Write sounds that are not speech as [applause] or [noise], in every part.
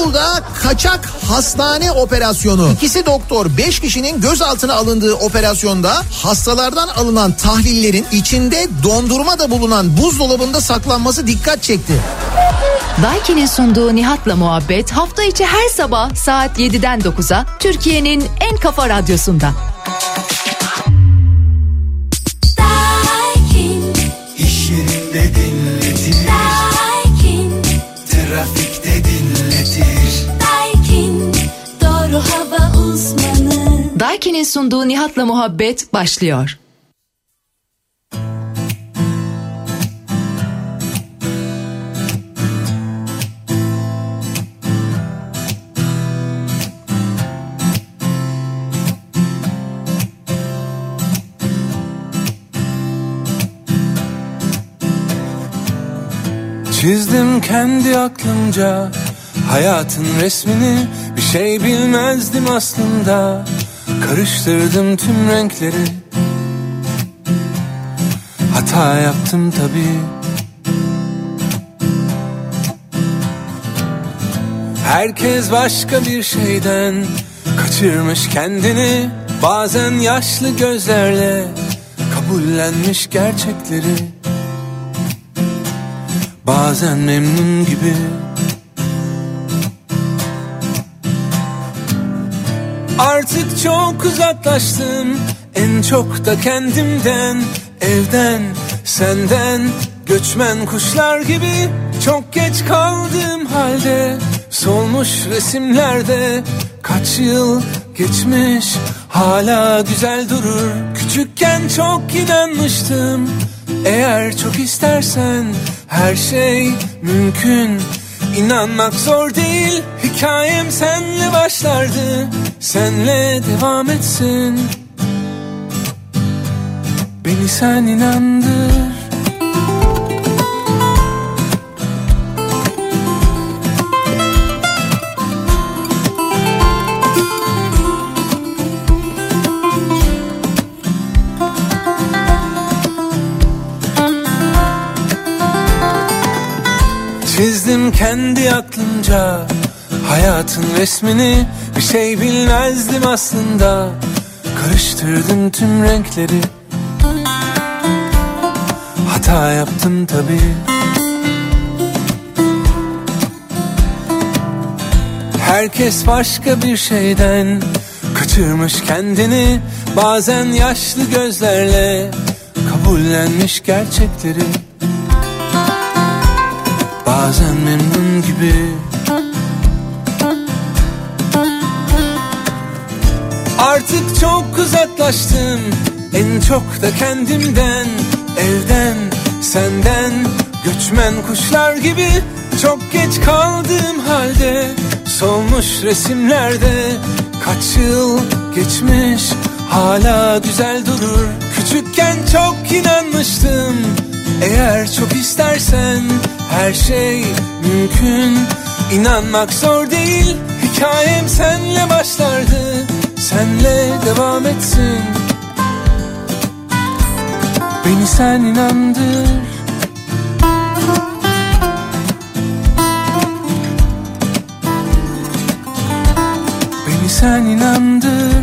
İstanbul'da kaçak hastane operasyonu. İkisi doktor 5 kişinin gözaltına alındığı operasyonda hastalardan alınan tahlillerin içinde dondurma da bulunan buzdolabında saklanması dikkat çekti. Daiki'nin sunduğu Nihat'la muhabbet hafta içi her sabah saat 7'den 9'a Türkiye'nin en kafa radyosunda. Daiki'nin sunduğu Nihat'la muhabbet başlıyor. Çizdim kendi aklımca hayatın resmini bir şey bilmezdim aslında karıştırdım tüm renkleri. Hata yaptım tabii. Herkes başka bir şeyden kaçırmış kendini. Bazen yaşlı gözlerle kabullenmiş gerçekleri. Bazen memnun gibi Artık çok uzaklaştım. En çok da kendimden Evden, senden. Göçmen kuşlar gibi Çok geç kaldığım halde Solmuş resimlerde Kaç yıl geçmiş Hala güzel durur. Küçükken çok inanmıştım. Eğer çok istersen her şey mümkün. İnanmak zor değil Hikayem senle başlardı Senle devam etsin. Beni sen inandır. Çizdim kendi aklımca Hayatın resmini Bir şey bilmezdim aslında. Karıştırdım tüm renkleri. Hata yaptım tabii. Herkes başka bir şeyden Kaçırmış kendini. Bazen yaşlı gözlerle Kabullenmiş gerçekleri. Bazen memnun gibi Artık çok uzaklaştım En çok da kendimden Evden, senden. Göçmen kuşlar gibi Çok geç kaldığım halde Solmuş resimlerde Kaç yıl geçmiş Hala güzel durur. Küçükken çok inanmıştım Eğer çok istersen her şey mümkün. İnanmak zor değil Hikayem senle başlardı Senle devam etsin. Beni sen inandır. Beni sen inandır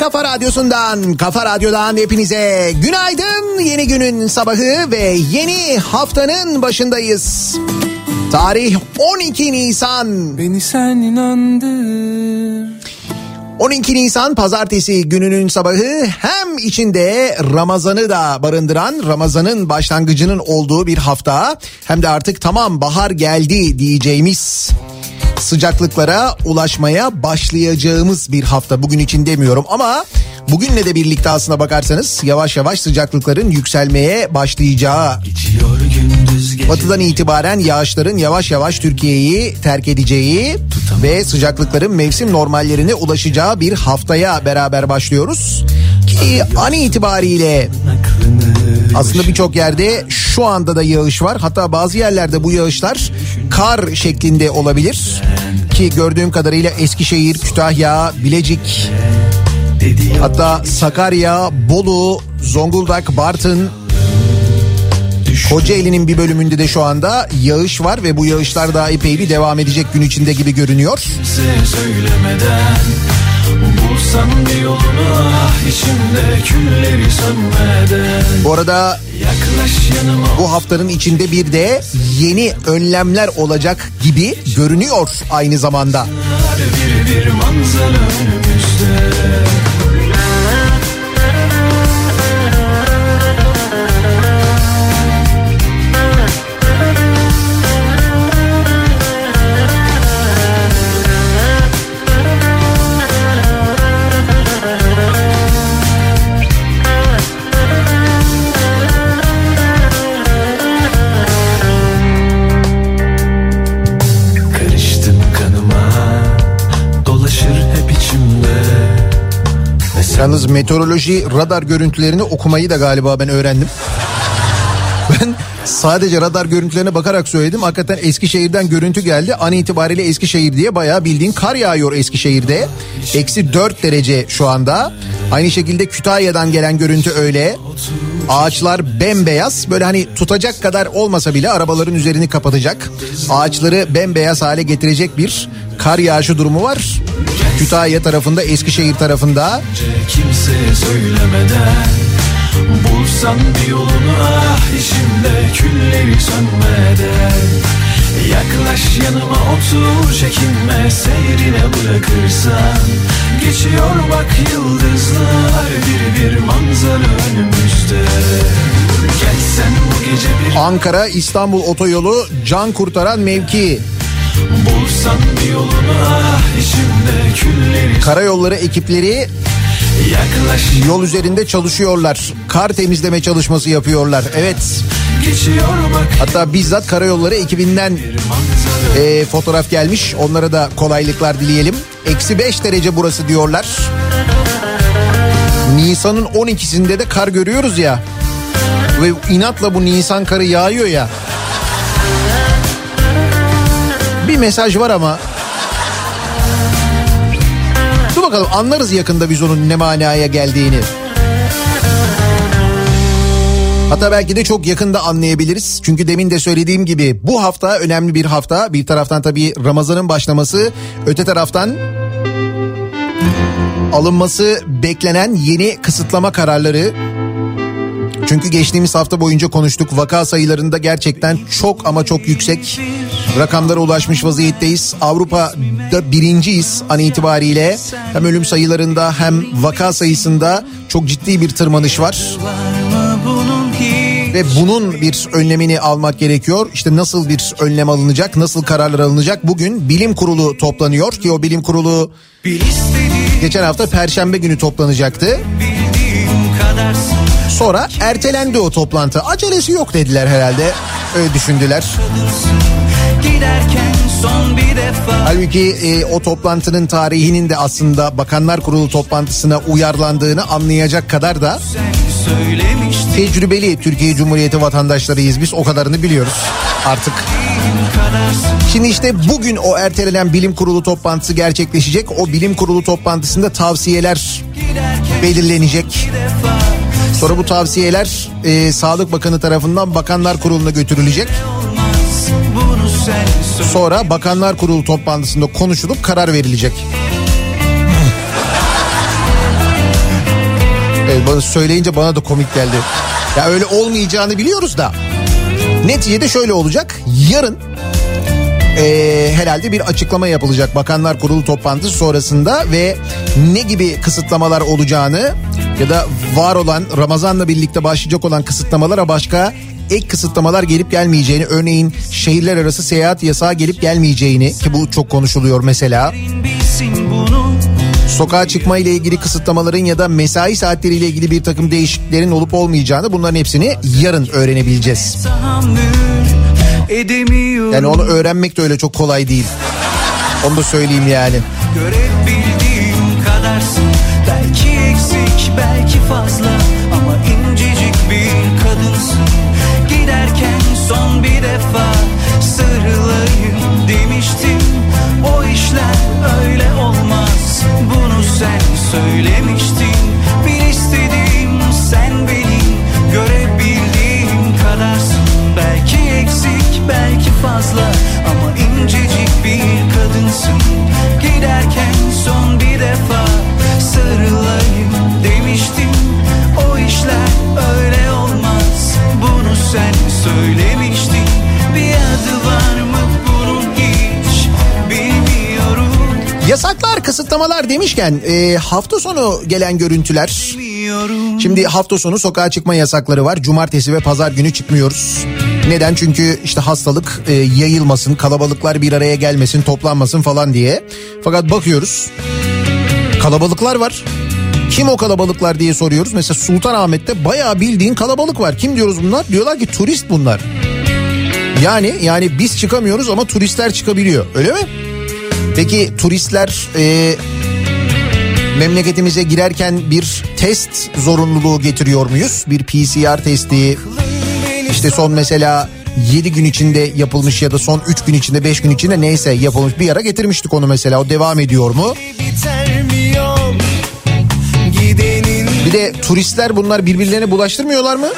kafa radyosundan, kafa radyodan hepinize günaydın. Yeni günün sabahı ve yeni haftanın başındayız. Tarih 12 Nisan. Beni sen inandır 12 Nisan pazartesi gününün sabahı hem içinde Ramazan'ı da barındıran Ramazan'ın başlangıcının olduğu bir hafta hem de artık tamam bahar geldi diyeceğimiz sıcaklıklara ulaşmaya başlayacağımız bir hafta. Bugün için demiyorum ama bugünle de birlikte aslına bakarsanız yavaş yavaş sıcaklıkların yükselmeye başlayacağı Batıdan itibaren yağışların yavaş yavaş Türkiye'yi terk edeceği ve sıcaklıkların mevsim normallerine ulaşacağı bir haftaya beraber başlıyoruz. Ki an itibariyle aslında birçok yerde şu anda da yağış var. Hatta bazı yerlerde bu yağışlar kar şeklinde olabilir. Ki gördüğüm kadarıyla Eskişehir, Kütahya, Bilecik, hatta Sakarya, Bolu, Zonguldak, Bartın, Kocaeli'nin bir bölümünde de şu anda yağış var ve bu yağışlar daha epey bir devam edecek gün içinde gibi görünüyor. Kimseye söylemeden Bir yolunu ah içimde külleri sönmeden. Bu arada bu haftanın içinde bir de yeni önlemler olacak gibi görünüyor aynı zamanda. bir bir manzara önümüzde Yalnız meteoroloji radar görüntülerini okumayı da galiba ben öğrendim. Ben sadece radar görüntülerine bakarak söyledim. Hakikaten Eskişehir'den görüntü geldi. An itibariyle Eskişehir diye bayağı bildiğin kar yağıyor Eskişehir'de. Eksi 4 derece şu anda. Aynı şekilde Kütahya'dan gelen görüntü öyle. Ağaçlar bembeyaz. Böyle hani tutacak kadar olmasa bile arabaların üzerini kapatacak. Ağaçları bembeyaz hale getirecek bir kar yağışı durumu var. Kütahya tarafında, Eskişehir tarafında. Kimseye söylemeden Bulsam bir yolunu ah içimde külleri sönmeden Yaklaş yanıma otur çekinme seyrine bırakırsan Geçiyor bak yıldızlar bir bir manzara önümüzde Gelsen bu gece bir Ankara İstanbul otoyolu can kurtaran mevki. Bulsam bir yolunu ah içimde külleri Karayolları ekipleri Yaklaş yol üzerinde çalışıyorlar. Kar temizleme çalışması yapıyorlar. Evet. Hatta bizzat karayolları ekibinden e, fotoğraf gelmiş. Onlara da kolaylıklar dileyelim. Eksi 5 derece burası diyorlar. Nisan'ın 12'sinde de kar görüyoruz ya. Ve inatla bu Nisan karı yağıyor ya. Bir mesaj var ama. Dur bakalım anlarız yakında biz onun ne manaya geldiğini. Hatta belki de çok yakında anlayabiliriz. Çünkü demin de söylediğim gibi bu hafta önemli bir hafta. Bir taraftan tabii Ramazan'ın başlaması, öte taraftan alınması beklenen yeni kısıtlama kararları. Çünkü geçtiğimiz hafta boyunca konuştuk. Vaka sayılarında gerçekten çok ama çok yüksek rakamlara ulaşmış vaziyetteyiz. Avrupa'da birinciyiz an itibariyle. Hem ölüm sayılarında hem vaka sayısında çok ciddi bir tırmanış var. Ve bunun bir önlemini almak gerekiyor. İşte nasıl bir önlem alınacak, nasıl kararlar alınacak? Bugün bilim kurulu toplanıyor ki o bilim kurulu geçen hafta perşembe günü toplanacaktı. Sonra ertelendi o toplantı. Acelesi yok dediler herhalde. Öyle düşündüler. Giderken Halbuki e, o toplantının tarihinin de aslında Bakanlar Kurulu toplantısına uyarlandığını anlayacak kadar da tecrübeli Türkiye Cumhuriyeti vatandaşlarıyız biz o kadarını biliyoruz artık. Şimdi işte bugün o ertelenen bilim kurulu toplantısı gerçekleşecek. O bilim kurulu toplantısında tavsiyeler belirlenecek. Sonra bu tavsiyeler e, Sağlık Bakanı tarafından Bakanlar Kurulu'na götürülecek. Sonra Bakanlar Kurulu toplantısında konuşulup karar verilecek. [laughs] Evet, bana söyleyince bana da komik geldi. Ya öyle olmayacağını biliyoruz da. Neticede şöyle olacak. Yarın Ee, herhalde bir açıklama yapılacak Bakanlar Kurulu toplantısı sonrasında ve ne gibi kısıtlamalar olacağını ya da var olan Ramazan'la birlikte başlayacak olan kısıtlamalara başka ek kısıtlamalar gelip gelmeyeceğini örneğin şehirler arası seyahat yasağı gelip gelmeyeceğini ki bu çok konuşuluyor mesela. Sokağa çıkma ile ilgili kısıtlamaların ya da mesai saatleriyle ilgili bir takım değişikliklerin olup olmayacağını bunların hepsini yarın öğrenebileceğiz. Yani onu öğrenmek de öyle çok kolay değil. Onu da söyleyeyim yani. Görebildiğim kadarsın. Belki eksik belki fazla Ama incecik bir kadınsın. Giderken son bir defa kısıtlamalar demişken e, hafta sonu gelen görüntüler. Şimdi hafta sonu sokağa çıkma yasakları var. Cumartesi ve pazar günü çıkmıyoruz. Neden? Çünkü işte hastalık e, yayılmasın, kalabalıklar bir araya gelmesin, toplanmasın falan diye. Fakat bakıyoruz kalabalıklar var. Kim o kalabalıklar diye soruyoruz. Mesela Sultanahmet'te bayağı bildiğin kalabalık var. Kim diyoruz bunlar? Diyorlar ki turist bunlar. Yani yani biz çıkamıyoruz ama turistler çıkabiliyor. Öyle mi? Peki turistler e, memleketimize girerken bir test zorunluluğu getiriyor muyuz? Bir PCR testi işte son mesela 7 gün içinde yapılmış ya da son 3 gün içinde 5 gün içinde neyse yapılmış bir ara getirmiştik onu mesela o devam ediyor mu? Bir de turistler bunlar birbirlerine bulaştırmıyorlar mı?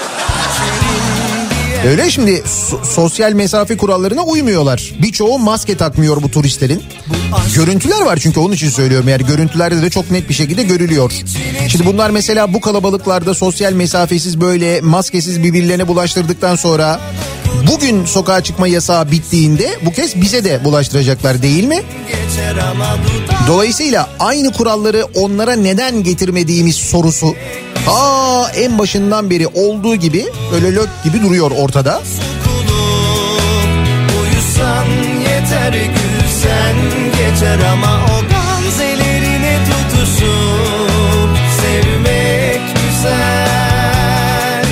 Öyle şimdi so- sosyal mesafe kurallarına uymuyorlar. Birçoğu maske takmıyor bu turistlerin. Görüntüler var çünkü onun için söylüyorum. Yani görüntülerde de çok net bir şekilde görülüyor. Şimdi bunlar mesela bu kalabalıklarda sosyal mesafesiz böyle maskesiz birbirlerine bulaştırdıktan sonra bugün sokağa çıkma yasağı bittiğinde bu kez bize de bulaştıracaklar değil mi? Dolayısıyla aynı kuralları onlara neden getirmediğimiz sorusu Aa en başından beri olduğu gibi öyle lök gibi duruyor ortada. Uyusan yeter gülsen geçer ama o gamzelerine tutuşup sevmek güzel.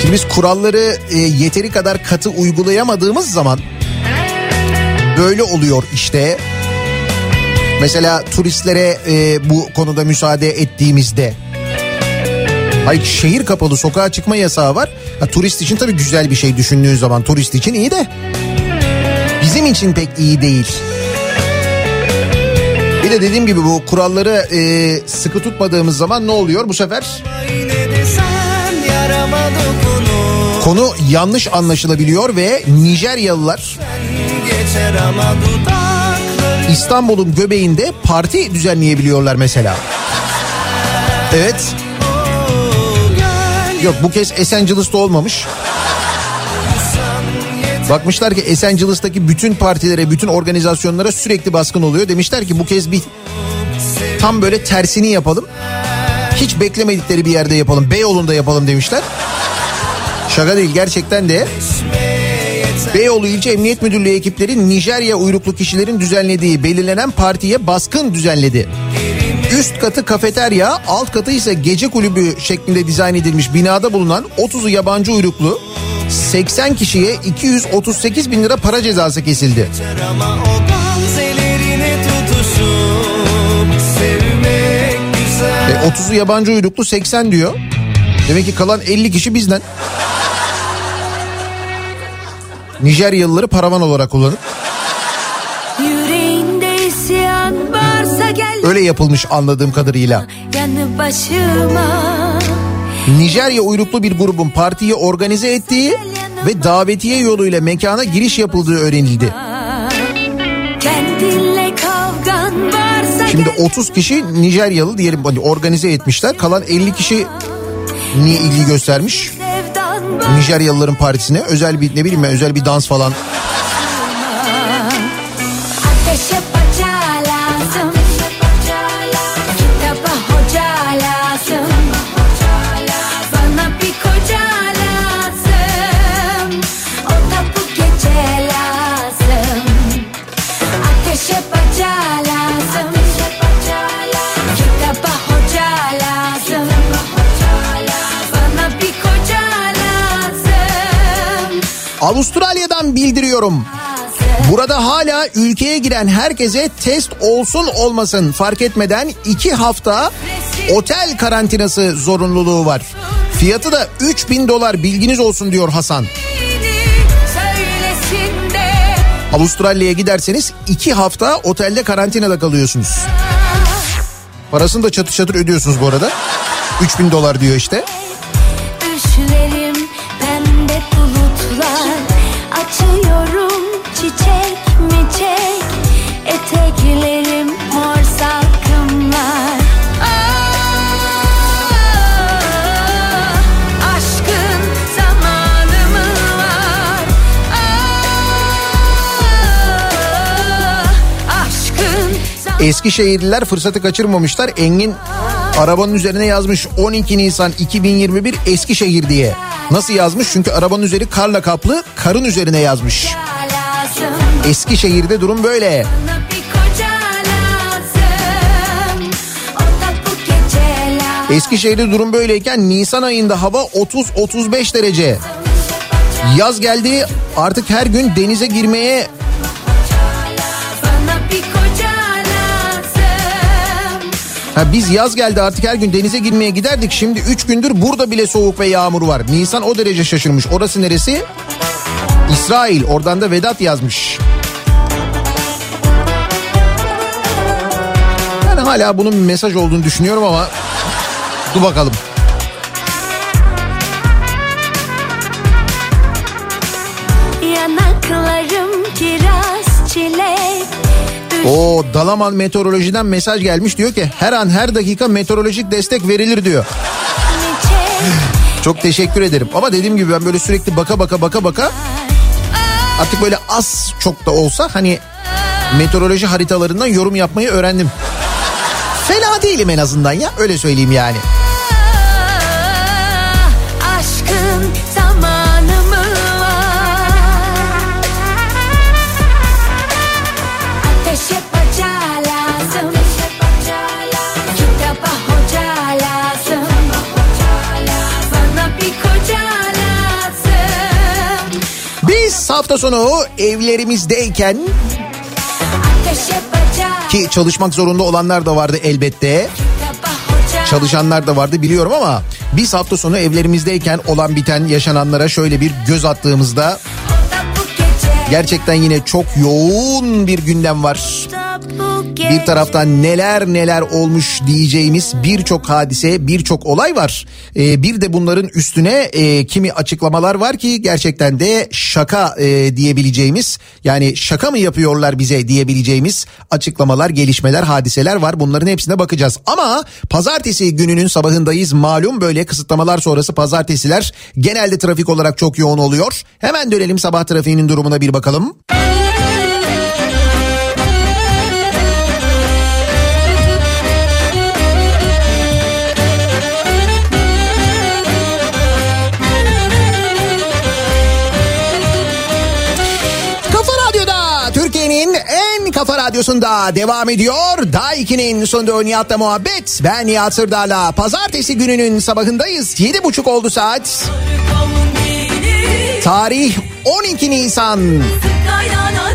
Şimdi biz kuralları e, yeteri kadar katı uygulayamadığımız zaman böyle oluyor işte. Mesela turistlere e, bu konuda müsaade ettiğimizde Hayır şehir kapalı sokağa çıkma yasağı var. Ha, turist için tabii güzel bir şey düşündüğün zaman turist için iyi de bizim için pek iyi değil. Bir de dediğim gibi bu kuralları e, sıkı tutmadığımız zaman ne oluyor bu sefer? Konu yanlış anlaşılabiliyor ve Nijeryalılar İstanbul'un göbeğinde parti düzenleyebiliyorlar mesela. Evet. Yok bu kez Esencilis'te olmamış. Bakmışlar ki Esencilis'teki bütün partilere, bütün organizasyonlara sürekli baskın oluyor. Demişler ki bu kez bir tam böyle tersini yapalım. Hiç beklemedikleri bir yerde yapalım. Beyoğlu'nda yapalım demişler. Şaka değil gerçekten de. Beyoğlu İlçe Emniyet Müdürlüğü ekipleri Nijerya uyruklu kişilerin düzenlediği belirlenen partiye baskın düzenledi. Üst katı kafeterya, alt katı ise gece kulübü şeklinde dizayn edilmiş binada bulunan 30'u yabancı uyruklu 80 kişiye 238 bin lira para cezası kesildi. E, 30'u yabancı uyruklu 80 diyor. Demek ki kalan 50 kişi bizden. Nijeryalıları paravan olarak kullanıp öyle yapılmış anladığım kadarıyla. Nijerya uyruklu bir grubun partiyi organize ettiği ve davetiye yoluyla mekana giriş yapıldığı öğrenildi. Şimdi gel 30 kişi Nijeryalı diyelim hani organize etmişler. Kalan 50 kişi niye ilgi göstermiş? Nijeryalıların partisine özel bir ne bileyim ben özel bir dans falan. Avustralya'dan bildiriyorum. Burada hala ülkeye giren herkese test olsun olmasın fark etmeden iki hafta otel karantinası zorunluluğu var. Fiyatı da 3000 dolar bilginiz olsun diyor Hasan. Avustralya'ya giderseniz iki hafta otelde karantinada kalıyorsunuz. Parasını da çatır çatır ödüyorsunuz bu arada. 3000 dolar diyor işte. Çiçek miçek Eteklerim mor salkımlar Ah, Ah, Eskişehirliler fırsatı kaçırmamışlar. Engin arabanın üzerine yazmış 12 Nisan 2021 Eskişehir diye. Nasıl yazmış? Çünkü arabanın üzeri karla kaplı karın üzerine yazmış. Eskişehir'de durum böyle. Eskişehir'de durum böyleyken Nisan ayında hava 30-35 derece. Yaz geldi artık her gün denize girmeye Ha biz yaz geldi artık her gün denize girmeye giderdik. Şimdi 3 gündür burada bile soğuk ve yağmur var. Nisan o derece şaşırmış. Orası neresi? İsrail. Oradan da Vedat yazmış. Hala bunun mesaj olduğunu düşünüyorum ama dur bakalım. O Dalaman Meteoroloji'den mesaj gelmiş diyor ki her an her dakika meteorolojik destek verilir diyor. Çok teşekkür ederim. Ama dediğim gibi ben böyle sürekli baka baka baka baka artık böyle az çok da olsa hani meteoroloji haritalarından yorum yapmayı öğrendim. Fena değilim en azından ya öyle söyleyeyim yani. Aşkın zamanı mı var? Ateşe baca lazım. Kitaba hoca lazım. Bana bir koca lazım. Biz hafta sonu evlerimizdeyken Ateşe ki çalışmak zorunda olanlar da vardı elbette. Çalışanlar da vardı biliyorum ama biz hafta sonu evlerimizdeyken olan biten yaşananlara şöyle bir göz attığımızda gerçekten yine çok yoğun bir gündem var. Bir taraftan neler neler olmuş diyeceğimiz birçok hadise, birçok olay var. Ee, bir de bunların üstüne e, kimi açıklamalar var ki gerçekten de şaka e, diyebileceğimiz yani şaka mı yapıyorlar bize diyebileceğimiz açıklamalar, gelişmeler, hadiseler var. Bunların hepsine bakacağız. Ama pazartesi gününün sabahındayız. Malum böyle kısıtlamalar sonrası pazartesiler genelde trafik olarak çok yoğun oluyor. Hemen dönelim sabah trafiğinin durumuna bir bakalım. Kafa kafa radyosunda devam ediyor. Daiki'nin sunduğu Nihat'la muhabbet. Ben Nihat Sırdar'la pazartesi gününün sabahındayız. Yedi buçuk oldu saat. Tarih 12 Nisan. Kaynana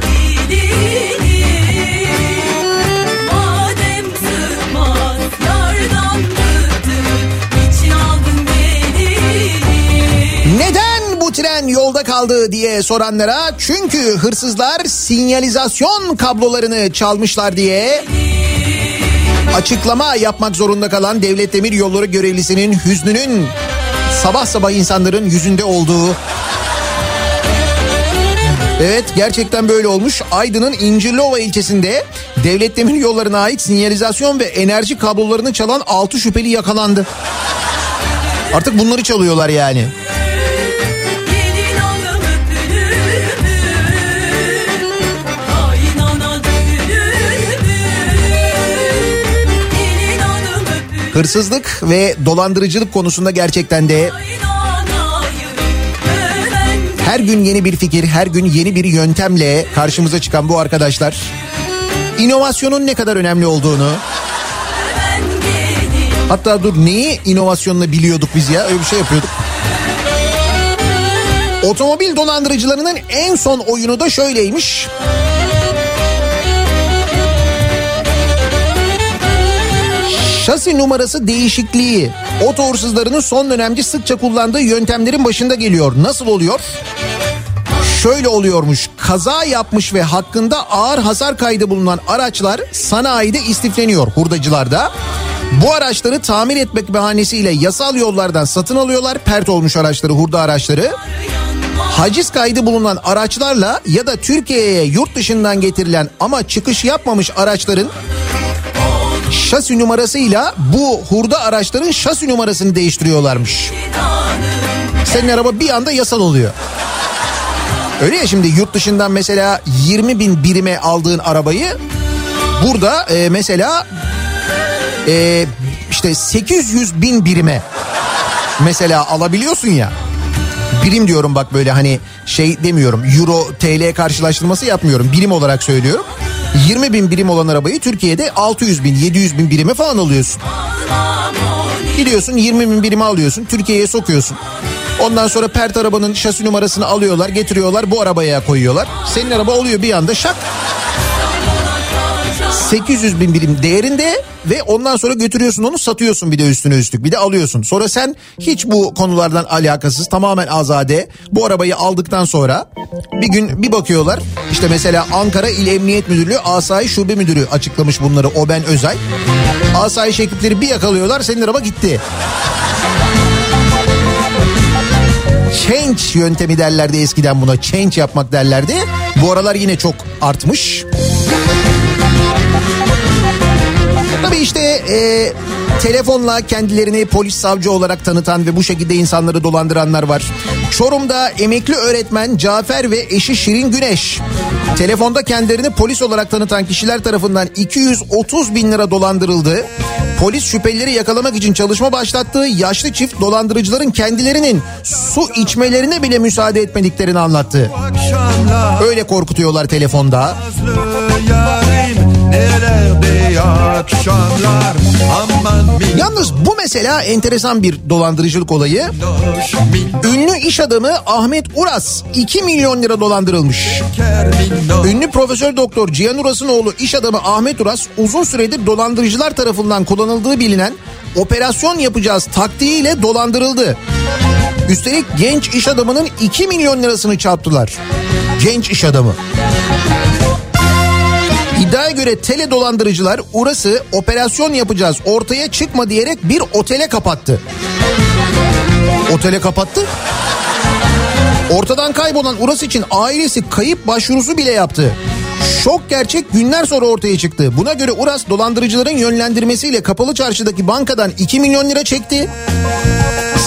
tren yolda kaldı diye soranlara çünkü hırsızlar sinyalizasyon kablolarını çalmışlar diye açıklama yapmak zorunda kalan Devlet Demir Yolları görevlisinin hüznünün sabah sabah insanların yüzünde olduğu Evet gerçekten böyle olmuş. Aydın'ın İncirliova ilçesinde Devlet Demir Yolları'na ait sinyalizasyon ve enerji kablolarını çalan 6 şüpheli yakalandı. Artık bunları çalıyorlar yani. Hırsızlık ve dolandırıcılık konusunda gerçekten de her gün yeni bir fikir, her gün yeni bir yöntemle karşımıza çıkan bu arkadaşlar inovasyonun ne kadar önemli olduğunu hatta dur neyi inovasyonla biliyorduk biz ya öyle bir şey yapıyorduk. Otomobil dolandırıcılarının en son oyunu da şöyleymiş. Şasi numarası değişikliği oto hırsızlarının son dönemde sıkça kullandığı yöntemlerin başında geliyor. Nasıl oluyor? Şöyle oluyormuş. Kaza yapmış ve hakkında ağır hasar kaydı bulunan araçlar sanayide istifleniyor hurdacılarda. Bu araçları tamir etmek bahanesiyle yasal yollardan satın alıyorlar. Pert olmuş araçları, hurda araçları. Haciz kaydı bulunan araçlarla ya da Türkiye'ye yurt dışından getirilen ama çıkış yapmamış araçların şasi numarasıyla bu hurda araçların şasi numarasını değiştiriyorlarmış. Senin araba bir anda yasal oluyor. Öyle ya şimdi yurt dışından mesela 20 bin birime aldığın arabayı burada e, mesela e, işte 800 bin birime mesela alabiliyorsun ya. Birim diyorum bak böyle hani şey demiyorum euro TL karşılaştırması yapmıyorum birim olarak söylüyorum. 20 bin birim olan arabayı Türkiye'de 600 bin 700 bin birime falan alıyorsun. Gidiyorsun 20 bin birime alıyorsun Türkiye'ye sokuyorsun. Ondan sonra pert arabanın şasi numarasını alıyorlar getiriyorlar bu arabaya koyuyorlar. Senin araba oluyor bir anda şak. 800 bin birim değerinde ve ondan sonra götürüyorsun onu satıyorsun bir de üstüne üstlük bir de alıyorsun. Sonra sen hiç bu konulardan alakasız tamamen azade bu arabayı aldıktan sonra bir gün bir bakıyorlar işte mesela Ankara İl Emniyet Müdürlüğü Asayiş Şube Müdürü açıklamış bunları o ben Özay. Asayiş ekipleri bir yakalıyorlar senin araba gitti. Change yöntemi derlerdi eskiden buna. Change yapmak derlerdi. Bu aralar yine çok artmış. Tabii işte e, telefonla kendilerini polis savcı olarak tanıtan ve bu şekilde insanları dolandıranlar var. Çorum'da emekli öğretmen Cafer ve eşi Şirin Güneş telefonda kendilerini polis olarak tanıtan kişiler tarafından 230 bin lira dolandırıldı. Polis şüphelileri yakalamak için çalışma başlattığı yaşlı çift dolandırıcıların kendilerinin su içmelerine bile müsaade etmediklerini anlattı. Öyle korkutuyorlar telefonda. Yalnız bu mesela enteresan bir dolandırıcılık olayı. Ünlü iş adamı Ahmet Uras 2 milyon lira dolandırılmış. Ünlü Profesör Doktor Cihan Uras'ın oğlu iş adamı Ahmet Uras uzun süredir dolandırıcılar tarafından kullanıldığı bilinen operasyon yapacağız taktiğiyle dolandırıldı. Üstelik genç iş adamının 2 milyon lirasını çarptılar. Genç iş adamı. İddiaya göre tele dolandırıcılar Uras'ı operasyon yapacağız ortaya çıkma diyerek bir otele kapattı. Otele kapattı. Ortadan kaybolan Uras için ailesi kayıp başvurusu bile yaptı. Şok gerçek günler sonra ortaya çıktı. Buna göre Uras dolandırıcıların yönlendirmesiyle kapalı çarşıdaki bankadan 2 milyon lira çekti.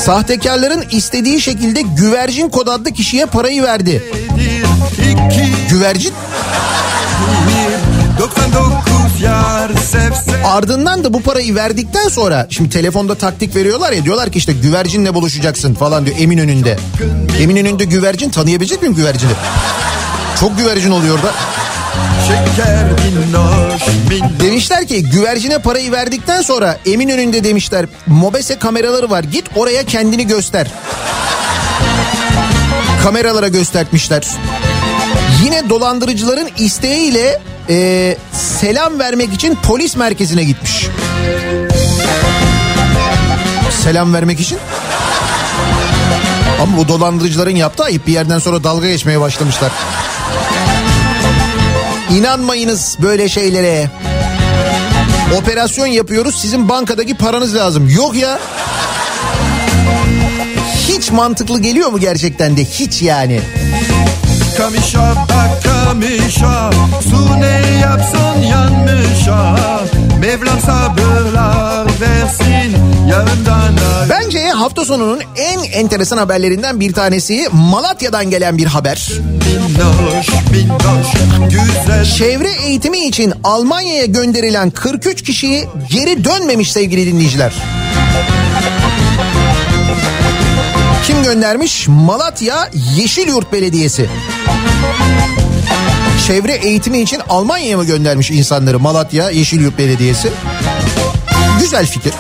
Sahtekarların istediği şekilde güvercin kod adlı kişiye parayı verdi. Güvercin 99 yar sevse ardından da bu parayı verdikten sonra şimdi telefonda taktik veriyorlar ya diyorlar ki işte güvercinle buluşacaksın falan diyor Eminönü'nde. Eminönü'nde güvercin tanıyabilecek miyim güvercini? Çok güvercin oluyor da. Demişler ki güvercine parayı verdikten sonra Eminönü'nde demişler mobese kameraları var git oraya kendini göster. Kameralara göstermişler. Yine dolandırıcıların isteğiyle e, selam vermek için polis merkezine gitmiş. Selam vermek için. Ama bu dolandırıcıların yaptığı ayıp bir yerden sonra dalga geçmeye başlamışlar. İnanmayınız böyle şeylere. Operasyon yapıyoruz sizin bankadaki paranız lazım. Yok ya. Hiç mantıklı geliyor mu gerçekten de? Hiç yani. Kamışa bak kamışa Su ne yapsın yanmışa Mevlam sabırlar versin Yarından Bence hafta sonunun en enteresan haberlerinden bir tanesi Malatya'dan gelen bir haber. Minnoş minnoş güzel Çevre eğitimi için Almanya'ya gönderilen 43 kişi geri dönmemiş sevgili dinleyiciler. Kim göndermiş? Malatya Yeşilyurt Belediyesi. Çevre eğitimi için Almanya'ya mı göndermiş insanları Malatya Yeşilyurt Belediyesi? Güzel fikir.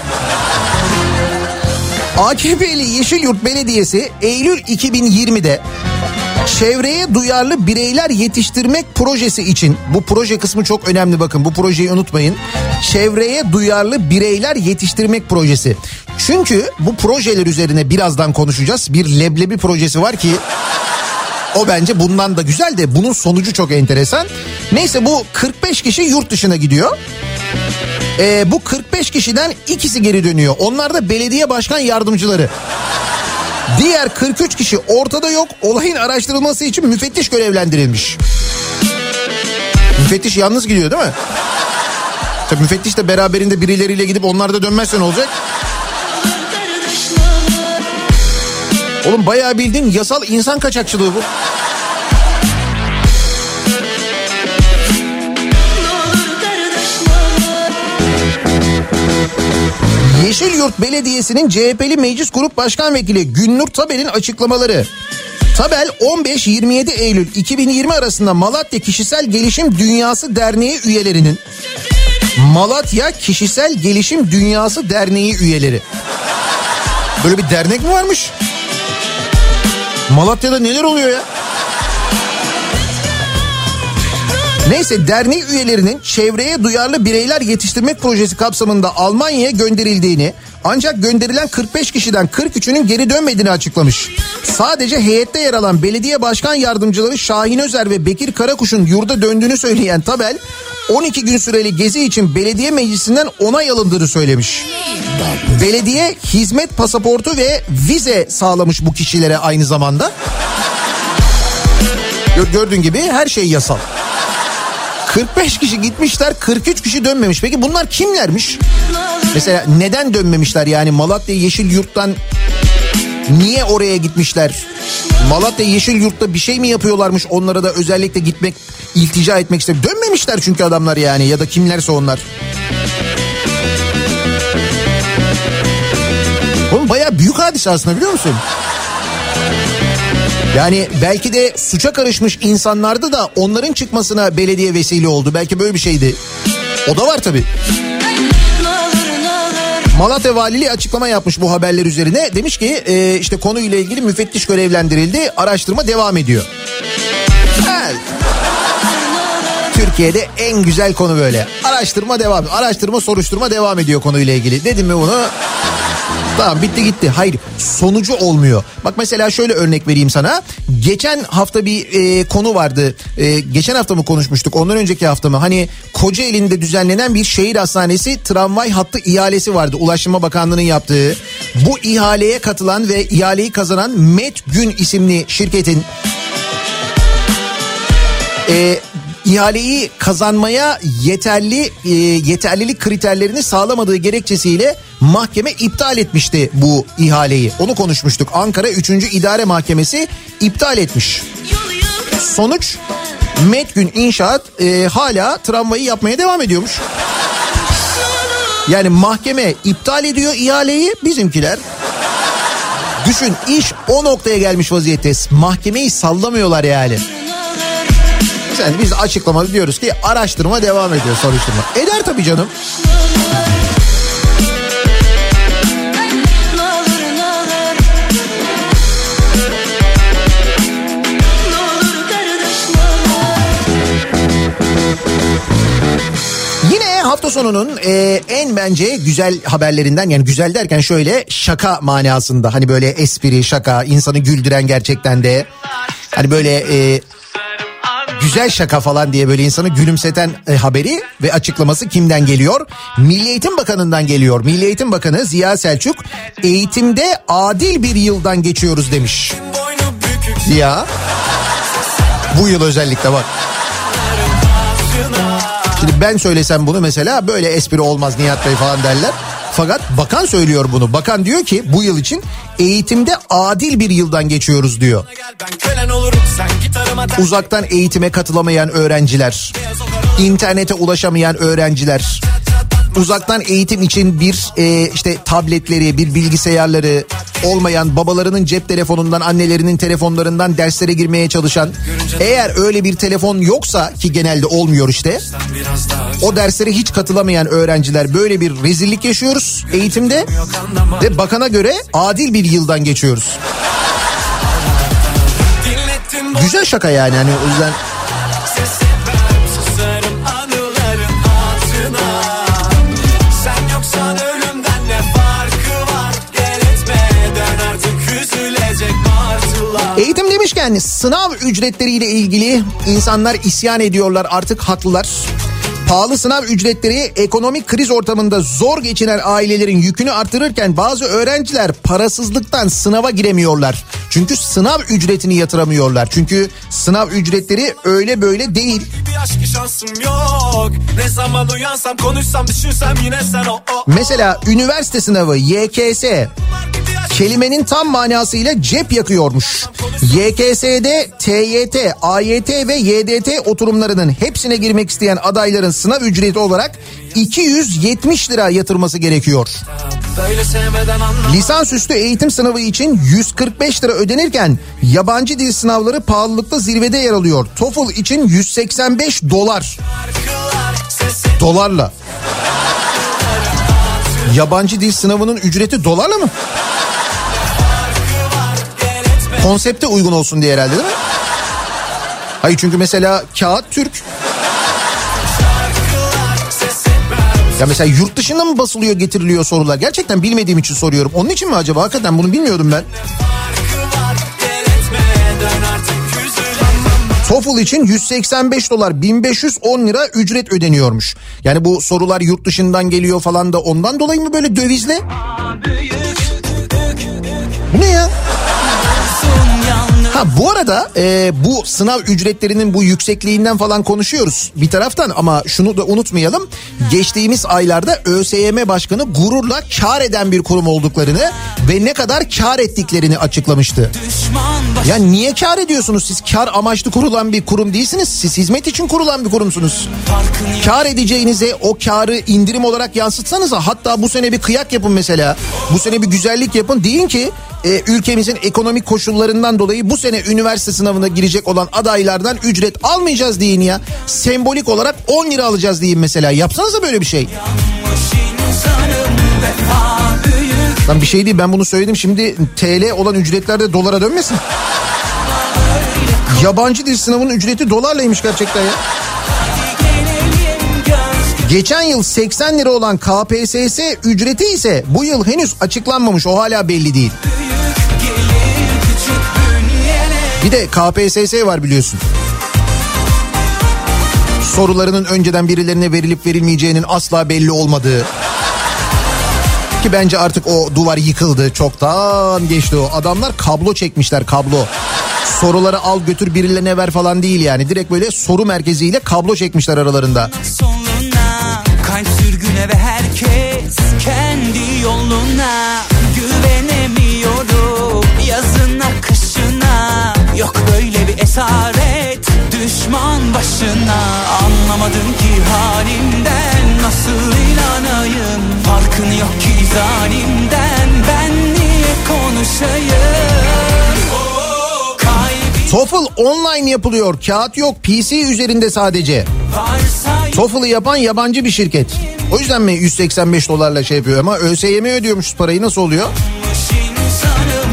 AKP'li Yeşilyurt Belediyesi Eylül 2020'de çevreye duyarlı bireyler yetiştirmek projesi için bu proje kısmı çok önemli bakın bu projeyi unutmayın. Çevreye duyarlı bireyler yetiştirmek projesi. Çünkü bu projeler üzerine birazdan konuşacağız. Bir leblebi projesi var ki o bence bundan da güzel de bunun sonucu çok enteresan. Neyse bu 45 kişi yurt dışına gidiyor. Ee, bu 45 kişiden ikisi geri dönüyor. Onlar da belediye başkan yardımcıları. Diğer 43 kişi ortada yok. Olayın araştırılması için müfettiş görevlendirilmiş. Müfettiş yalnız gidiyor değil mi? Tabii müfettiş de beraberinde birileriyle gidip onlar da dönmezse olacak? Oğlum bayağı bildiğin yasal insan kaçakçılığı bu. Yeşilyurt Belediyesi'nin CHP'li Meclis Grup Başkan Vekili Günnur Tabel'in açıklamaları. Tabel 15-27 Eylül 2020 arasında Malatya Kişisel Gelişim Dünyası Derneği üyelerinin Malatya Kişisel Gelişim Dünyası Derneği üyeleri. Böyle bir dernek mi varmış? Malatya'da neler oluyor ya? Neyse derneği üyelerinin çevreye duyarlı bireyler yetiştirmek projesi kapsamında Almanya'ya gönderildiğini ancak gönderilen 45 kişiden 43'ünün geri dönmediğini açıklamış. Sadece heyette yer alan belediye başkan yardımcıları Şahin Özer ve Bekir Karakuş'un yurda döndüğünü söyleyen Tabel 12 gün süreli gezi için belediye meclisinden onay alındığını söylemiş. Belediye hizmet pasaportu ve vize sağlamış bu kişilere aynı zamanda. Gör- Gördüğün gibi her şey yasal. 45 kişi gitmişler 43 kişi dönmemiş. Peki bunlar kimlermiş? Mesela neden dönmemişler yani Malatya Yeşil Yurt'tan niye oraya gitmişler? Malatya Yeşil Yurt'ta bir şey mi yapıyorlarmış onlara da özellikle gitmek iltica etmek istemiyor. Dönmemişler çünkü adamlar yani ya da kimlerse onlar. Oğlum bayağı büyük hadise aslında biliyor musun? Yani belki de suça karışmış insanlardı da onların çıkmasına belediye vesile oldu. Belki böyle bir şeydi. O da var tabii. Malatya Valiliği açıklama yapmış bu haberler üzerine. Demiş ki e, işte konuyla ilgili müfettiş görevlendirildi. Araştırma devam ediyor. Türkiye'de en güzel konu böyle. Araştırma devam. Araştırma soruşturma devam ediyor konuyla ilgili. Dedim mi bunu? Tamam bitti gitti. Hayır sonucu olmuyor. Bak mesela şöyle örnek vereyim sana. Geçen hafta bir e, konu vardı. E, geçen hafta mı konuşmuştuk? Ondan önceki hafta mı? Hani Kocaeli'nde düzenlenen bir şehir hastanesi tramvay hattı ihalesi vardı. Ulaştırma Bakanlığı'nın yaptığı. Bu ihaleye katılan ve ihaleyi kazanan Met Gün isimli şirketin e, ihaleyi kazanmaya yeterli e, yeterlilik kriterlerini sağlamadığı gerekçesiyle mahkeme iptal etmişti bu ihaleyi. Onu konuşmuştuk. Ankara 3. İdare Mahkemesi iptal etmiş. Sonuç Metgün İnşaat e, hala tramvayı yapmaya devam ediyormuş. Yani mahkeme iptal ediyor ihaleyi bizimkiler. Düşün iş o noktaya gelmiş vaziyette. Mahkemeyi sallamıyorlar yani. Sen biz açıklamada diyoruz ki araştırma devam ediyor soruşturma. Eder tabii canım. Hafta sonunun e, en bence güzel haberlerinden yani güzel derken şöyle şaka manasında hani böyle espri şaka insanı güldüren gerçekten de hani böyle e, güzel şaka falan diye böyle insanı gülümseten e, haberi ve açıklaması kimden geliyor? Milli Eğitim Bakanı'ndan geliyor. Milli Eğitim Bakanı Ziya Selçuk eğitimde adil bir yıldan geçiyoruz demiş. Ziya bu yıl özellikle bak. Şimdi ben söylesem bunu mesela böyle espri olmaz Nihat Bey falan derler. Fakat bakan söylüyor bunu. Bakan diyor ki bu yıl için eğitimde adil bir yıldan geçiyoruz diyor. Uzaktan eğitime katılamayan öğrenciler, internete ulaşamayan öğrenciler, uzaktan eğitim için bir e, işte tabletleri, bir bilgisayarları olmayan babalarının cep telefonundan, annelerinin telefonlarından derslere girmeye çalışan, eğer öyle bir telefon yoksa ki genelde olmuyor işte, o derslere hiç katılamayan öğrenciler böyle bir rezillik yaşıyoruz eğitimde ve bakana göre adil bir yıldan geçiyoruz. Güzel şaka yani hani o yüzden demişken sınav ücretleriyle ilgili insanlar isyan ediyorlar artık haklılar. Pahalı sınav ücretleri ekonomik kriz ortamında zor geçinen ailelerin yükünü artırırken bazı öğrenciler parasızlıktan sınava giremiyorlar. Çünkü sınav ücretini yatıramıyorlar. Çünkü sınav ücretleri öyle böyle değil. Uyansam Mesela üniversite sınavı YKS kelimenin tam manasıyla cep yakıyormuş. YKS'de TYT, AYT ve YDT oturumlarının hepsine girmek isteyen adayların sınav ücreti olarak 270 lira yatırması gerekiyor. Lisansüstü eğitim sınavı için 145 lira ödenirken yabancı dil sınavları pahalılıkta zirvede yer alıyor. TOEFL için 185 dolar. Dolarla. Yabancı dil sınavının ücreti dolarla mı? Konsepte uygun olsun diye herhalde değil mi? Hayır çünkü mesela kağıt Türk. Ya mesela yurt dışında mı basılıyor getiriliyor sorular? Gerçekten bilmediğim için soruyorum. Onun için mi acaba? Hakikaten bunu bilmiyordum ben. TOEFL için 185 dolar 1510 lira ücret ödeniyormuş. Yani bu sorular yurt dışından geliyor falan da ondan dolayı mı böyle dövizle? Bu ne ya? Ha bu arada e, bu sınav ücretlerinin bu yüksekliğinden falan konuşuyoruz bir taraftan ama şunu da unutmayalım. Geçtiğimiz aylarda ÖSYM Başkanı gururla kar eden bir kurum olduklarını ve ne kadar kar ettiklerini açıklamıştı. Ya niye kar ediyorsunuz siz? Kar amaçlı kurulan bir kurum değilsiniz. Siz hizmet için kurulan bir kurumsunuz. Kar edeceğinize o karı indirim olarak yansıtsanıza hatta bu sene bir kıyak yapın mesela. Bu sene bir güzellik yapın. Deyin ki e, ülkemizin ekonomik koşullarından dolayı bu sene üniversite sınavına girecek olan adaylardan ücret almayacağız deyin ya. Sembolik olarak 10 lira alacağız deyin mesela. Yapsanıza böyle bir şey. Lan bir şey değil ben bunu söyledim şimdi TL olan ücretler de dolara dönmesin. Yabancı dil sınavının ücreti dolarlaymış gerçekten ya. Geçen yıl 80 lira olan KPSS ücreti ise bu yıl henüz açıklanmamış o hala belli değil. Bir de KPSS var biliyorsun. Sorularının önceden birilerine verilip verilmeyeceğinin asla belli olmadığı. Ki bence artık o duvar yıkıldı. Çoktan geçti o. Adamlar kablo çekmişler kablo. Soruları al götür birilerine ver falan değil yani. Direkt böyle soru merkeziyle kablo çekmişler aralarında. Soluna kalp sürgüne ve herkes kendi yoluna güvenemiyorum yok böyle bir esaret düşman başına anlamadım ki halimden nasıl inanayım farkın yok ki zalimden ben niye konuşayım TOEFL online yapılıyor. Kağıt yok. PC üzerinde sadece. TOEFL'ı yapan yabancı bir şirket. O yüzden mi 185 dolarla şey yapıyor ama ÖSYM ödüyormuş parayı nasıl oluyor? İnsanım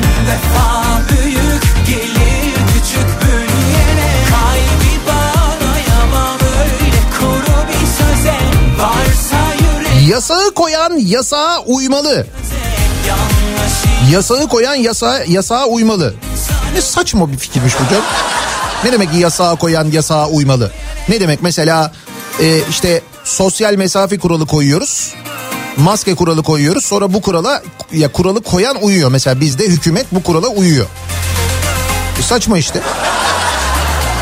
Yasağı koyan yasağa uymalı. Yasağı koyan yasa, yasağa uymalı. Ne saçma bir fikirmiş bu canım. Ne demek yasağa koyan yasağa uymalı? Ne demek mesela e, işte sosyal mesafe kuralı koyuyoruz. Maske kuralı koyuyoruz. Sonra bu kurala ya kuralı koyan uyuyor. Mesela bizde hükümet bu kurala uyuyor. E, saçma işte.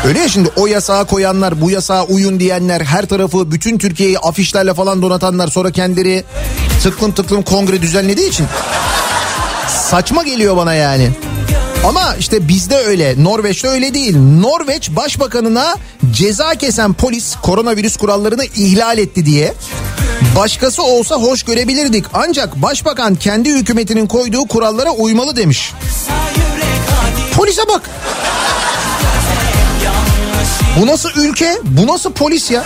Öyle ya şimdi o yasağı koyanlar, bu yasağa uyun diyenler, her tarafı bütün Türkiye'yi afişlerle falan donatanlar sonra kendileri tıklım tıklım kongre düzenlediği için saçma geliyor bana yani. Ama işte bizde öyle, Norveç'te öyle değil. Norveç Başbakanına ceza kesen polis koronavirüs kurallarını ihlal etti diye. Başkası olsa hoş görebilirdik ancak başbakan kendi hükümetinin koyduğu kurallara uymalı demiş. Polise bak. Bu nasıl ülke? Bu nasıl polis ya?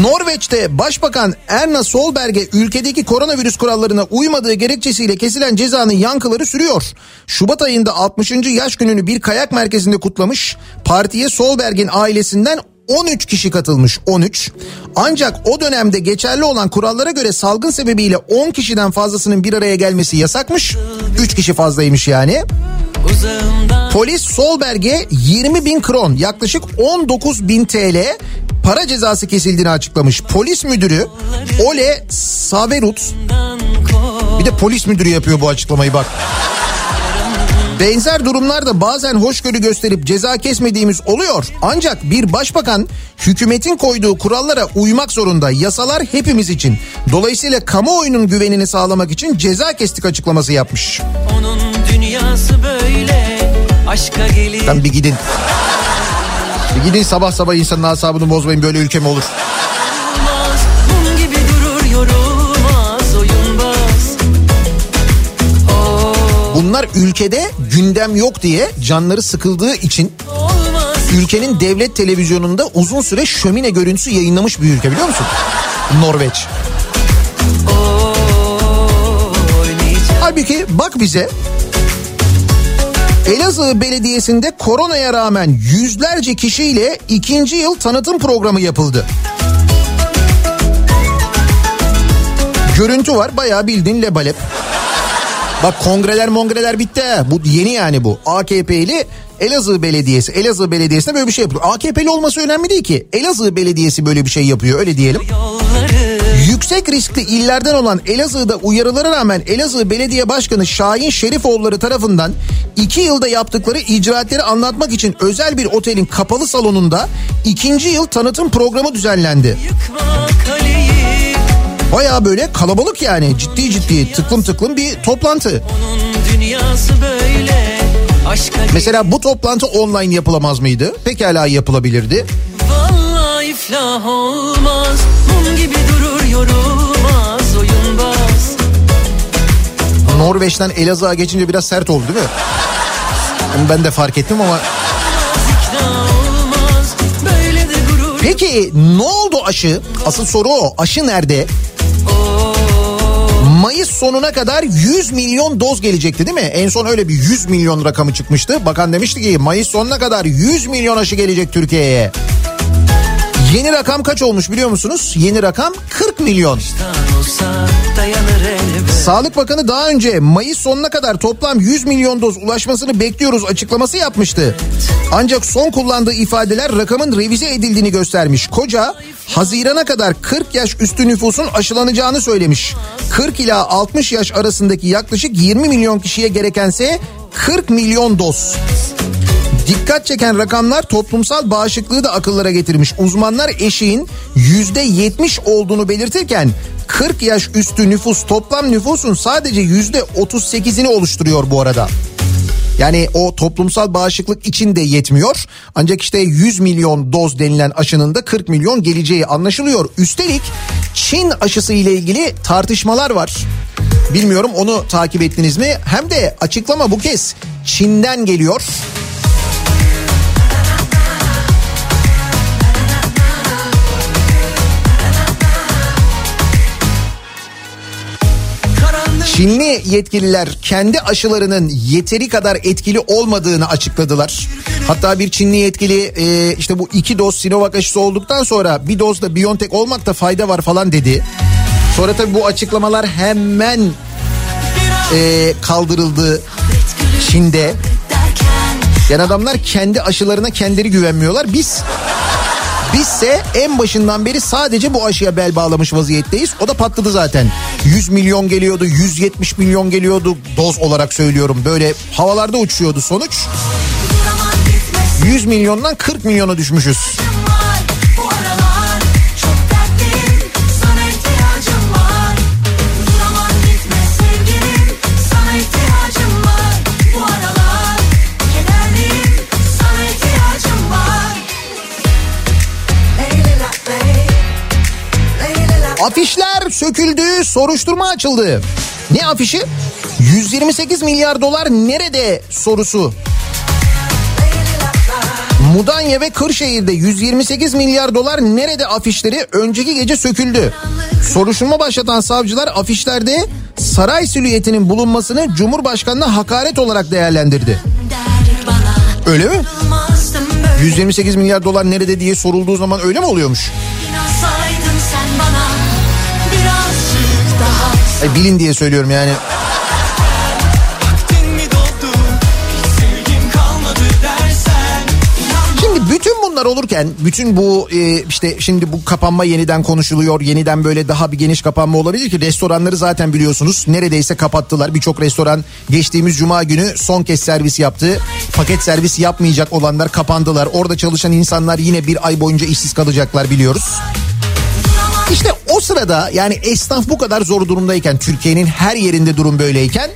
Norveç'te Başbakan Erna Solberg'e ülkedeki koronavirüs kurallarına uymadığı gerekçesiyle kesilen cezanın yankıları sürüyor. Şubat ayında 60. yaş gününü bir kayak merkezinde kutlamış. Partiye Solberg'in ailesinden 13 kişi katılmış 13. Ancak o dönemde geçerli olan kurallara göre salgın sebebiyle 10 kişiden fazlasının bir araya gelmesi yasakmış. 3 kişi fazlaymış yani. Polis Solberg'e 20 bin kron yaklaşık 19 bin TL para cezası kesildiğini açıklamış. Polis müdürü Ole Saverut bir de polis müdürü yapıyor bu açıklamayı bak. Benzer durumlarda bazen hoşgörü gösterip ceza kesmediğimiz oluyor. Ancak bir başbakan hükümetin koyduğu kurallara uymak zorunda. Yasalar hepimiz için. Dolayısıyla kamuoyunun güvenini sağlamak için ceza kestik açıklaması yapmış. Onun dünyası böyle aşka gelir. Sen bir gidin. Bir gidin sabah sabah insanın asabını bozmayın böyle ülke mi olur? Oyunbaz. Bunlar ülkede gündem yok diye canları sıkıldığı için ülkenin devlet televizyonunda uzun süre şömine görüntüsü yayınlamış bir ülke biliyor musun? Norveç. oynayacak. Halbuki bak bize Elazığ Belediyesi'nde koronaya rağmen yüzlerce kişiyle ikinci yıl tanıtım programı yapıldı. Görüntü var bayağı bildiğin lebalep. Bak kongreler mongreler bitti ha. Bu yeni yani bu. AKP'li Elazığ Belediyesi. Elazığ Belediyesi'nde böyle bir şey yapıyor. AKP'li olması önemli değil ki. Elazığ Belediyesi böyle bir şey yapıyor öyle diyelim. Yolları Yüksek riskli illerden olan Elazığ'da uyarılara rağmen Elazığ Belediye Başkanı Şahin Şerifoğulları tarafından iki yılda yaptıkları icraatleri anlatmak için özel bir otelin kapalı salonunda ikinci yıl tanıtım programı düzenlendi. Baya böyle kalabalık yani ciddi ciddi tıklım tıklım bir toplantı. Mesela bu toplantı online yapılamaz mıydı? Pekala yapılabilirdi. İflah olmaz Mum gibi durur yorulmaz oyunbaz Norveç'ten Elazığ'a geçince biraz sert oldu değil mi? Onu ben de fark ettim ama Peki ne oldu aşı? Asıl soru o. Aşı nerede? Mayıs sonuna kadar 100 milyon doz gelecekti değil mi? En son öyle bir 100 milyon rakamı çıkmıştı. Bakan demişti ki Mayıs sonuna kadar 100 milyon aşı gelecek Türkiye'ye. Yeni rakam kaç olmuş biliyor musunuz? Yeni rakam 40 milyon. Sağlık Bakanı daha önce Mayıs sonuna kadar toplam 100 milyon doz ulaşmasını bekliyoruz açıklaması yapmıştı. Ancak son kullandığı ifadeler rakamın revize edildiğini göstermiş. Koca Haziran'a kadar 40 yaş üstü nüfusun aşılanacağını söylemiş. 40 ila 60 yaş arasındaki yaklaşık 20 milyon kişiye gerekense 40 milyon doz. Dikkat çeken rakamlar toplumsal bağışıklığı da akıllara getirmiş. Uzmanlar eşiğin %70 olduğunu belirtirken 40 yaş üstü nüfus toplam nüfusun sadece %38'ini oluşturuyor bu arada. Yani o toplumsal bağışıklık için de yetmiyor. Ancak işte 100 milyon doz denilen aşının da 40 milyon geleceği anlaşılıyor. Üstelik Çin aşısı ile ilgili tartışmalar var. Bilmiyorum onu takip ettiniz mi? Hem de açıklama bu kez Çin'den geliyor. Çinli yetkililer kendi aşılarının yeteri kadar etkili olmadığını açıkladılar. Hatta bir Çinli yetkili e, işte bu iki doz Sinovac aşısı olduktan sonra bir doz da BioNTech olmakta fayda var falan dedi. Sonra tabii bu açıklamalar hemen e, kaldırıldı Çin'de. Yani adamlar kendi aşılarına kendileri güvenmiyorlar. Biz Bizse en başından beri sadece bu aşıya bel bağlamış vaziyetteyiz. O da patladı zaten. 100 milyon geliyordu, 170 milyon geliyordu doz olarak söylüyorum. Böyle havalarda uçuyordu sonuç. 100 milyondan 40 milyona düşmüşüz. Söküldü, soruşturma açıldı. Ne afişi? 128 milyar dolar nerede sorusu. Mudanya ve Kırşehir'de 128 milyar dolar nerede afişleri önceki gece söküldü. Soruşturma başlatan savcılar afişlerde saray silüetinin bulunmasını Cumhurbaşkanı'na hakaret olarak değerlendirdi. Öyle mi? 128 milyar dolar nerede diye sorulduğu zaman öyle mi oluyormuş? İnansaydın Ay, bilin diye söylüyorum yani. Şimdi bütün bunlar olurken bütün bu e, işte şimdi bu kapanma yeniden konuşuluyor. Yeniden böyle daha bir geniş kapanma olabilir ki restoranları zaten biliyorsunuz neredeyse kapattılar. Birçok restoran geçtiğimiz cuma günü son kez servis yaptı. Paket servis yapmayacak olanlar kapandılar. Orada çalışan insanlar yine bir ay boyunca işsiz kalacaklar biliyoruz. İşte o sırada yani esnaf bu kadar zor durumdayken Türkiye'nin her yerinde durum böyleyken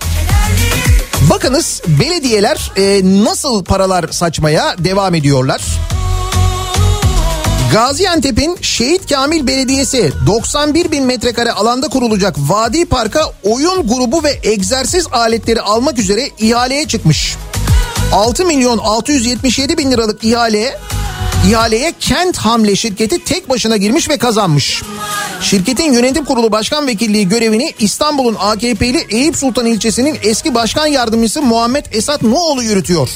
bakınız belediyeler e, nasıl paralar saçmaya devam ediyorlar. Gaziantep'in Şehit Kamil Belediyesi 91 bin metrekare alanda kurulacak Vadi Park'a oyun grubu ve egzersiz aletleri almak üzere ihaleye çıkmış. 6 milyon 677 bin liralık ihale ihaleye Kent Hamle şirketi tek başına girmiş ve kazanmış. Şirketin yönetim kurulu başkan vekilliği görevini İstanbul'un AKP'li Eyüp Sultan ilçesinin eski başkan yardımcısı Muhammed Esat Noğlu yürütüyor.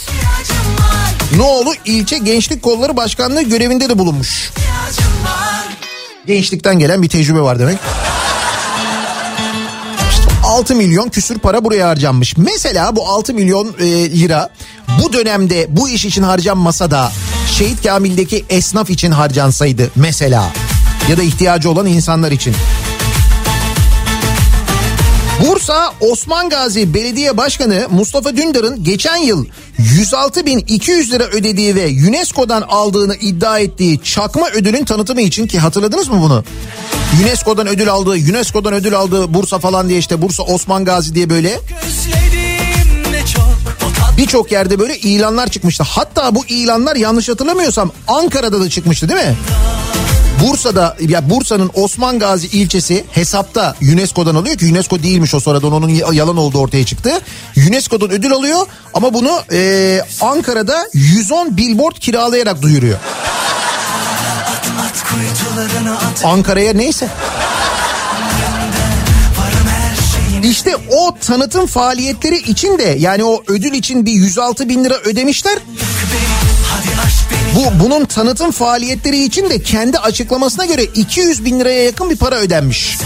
Noğlu ilçe gençlik kolları başkanlığı görevinde de bulunmuş. Gençlikten gelen bir tecrübe var demek. 6 milyon küsür para buraya harcanmış. Mesela bu 6 milyon e, lira bu dönemde bu iş için harcanmasa da Şehit Kamil'deki esnaf için harcansaydı mesela ya da ihtiyacı olan insanlar için. Bursa Osman Gazi Belediye Başkanı Mustafa Dündar'ın geçen yıl 106.200 lira ödediği ve UNESCO'dan aldığını iddia ettiği çakma ödülün tanıtımı için ki hatırladınız mı bunu? UNESCO'dan ödül aldığı, UNESCO'dan ödül aldığı Bursa falan diye işte Bursa Osman Gazi diye böyle Özledim birçok yerde böyle ilanlar çıkmıştı. Hatta bu ilanlar yanlış hatırlamıyorsam Ankara'da da çıkmıştı değil mi? Bursa'da ya Bursa'nın Osman Gazi ilçesi hesapta UNESCO'dan alıyor ki UNESCO değilmiş o sonradan onun yalan olduğu ortaya çıktı. UNESCO'dan ödül alıyor ama bunu e, Ankara'da 110 billboard kiralayarak duyuruyor. Ankara'ya neyse. İşte o tanıtım faaliyetleri için de yani o ödül için bir 106 bin lira ödemişler. Bu bunun tanıtım faaliyetleri için de kendi açıklamasına göre 200 bin liraya yakın bir para ödenmiş.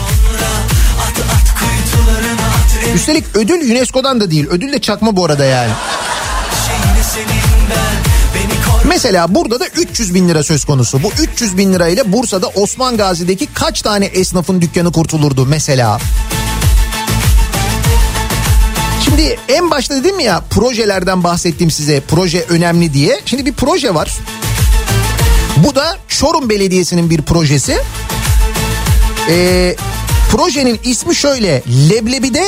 Üstelik ödül UNESCO'dan da değil. Ödül de çakma bu arada yani. Mesela burada da 300 bin lira söz konusu. Bu 300 bin lirayla Bursa'da Osman Gazi'deki kaç tane esnafın dükkanı kurtulurdu mesela? Şimdi en başta dedim ya projelerden bahsettim size. Proje önemli diye. Şimdi bir proje var. Bu da Çorum Belediyesi'nin bir projesi. Ee, projenin ismi şöyle. Leblebi'de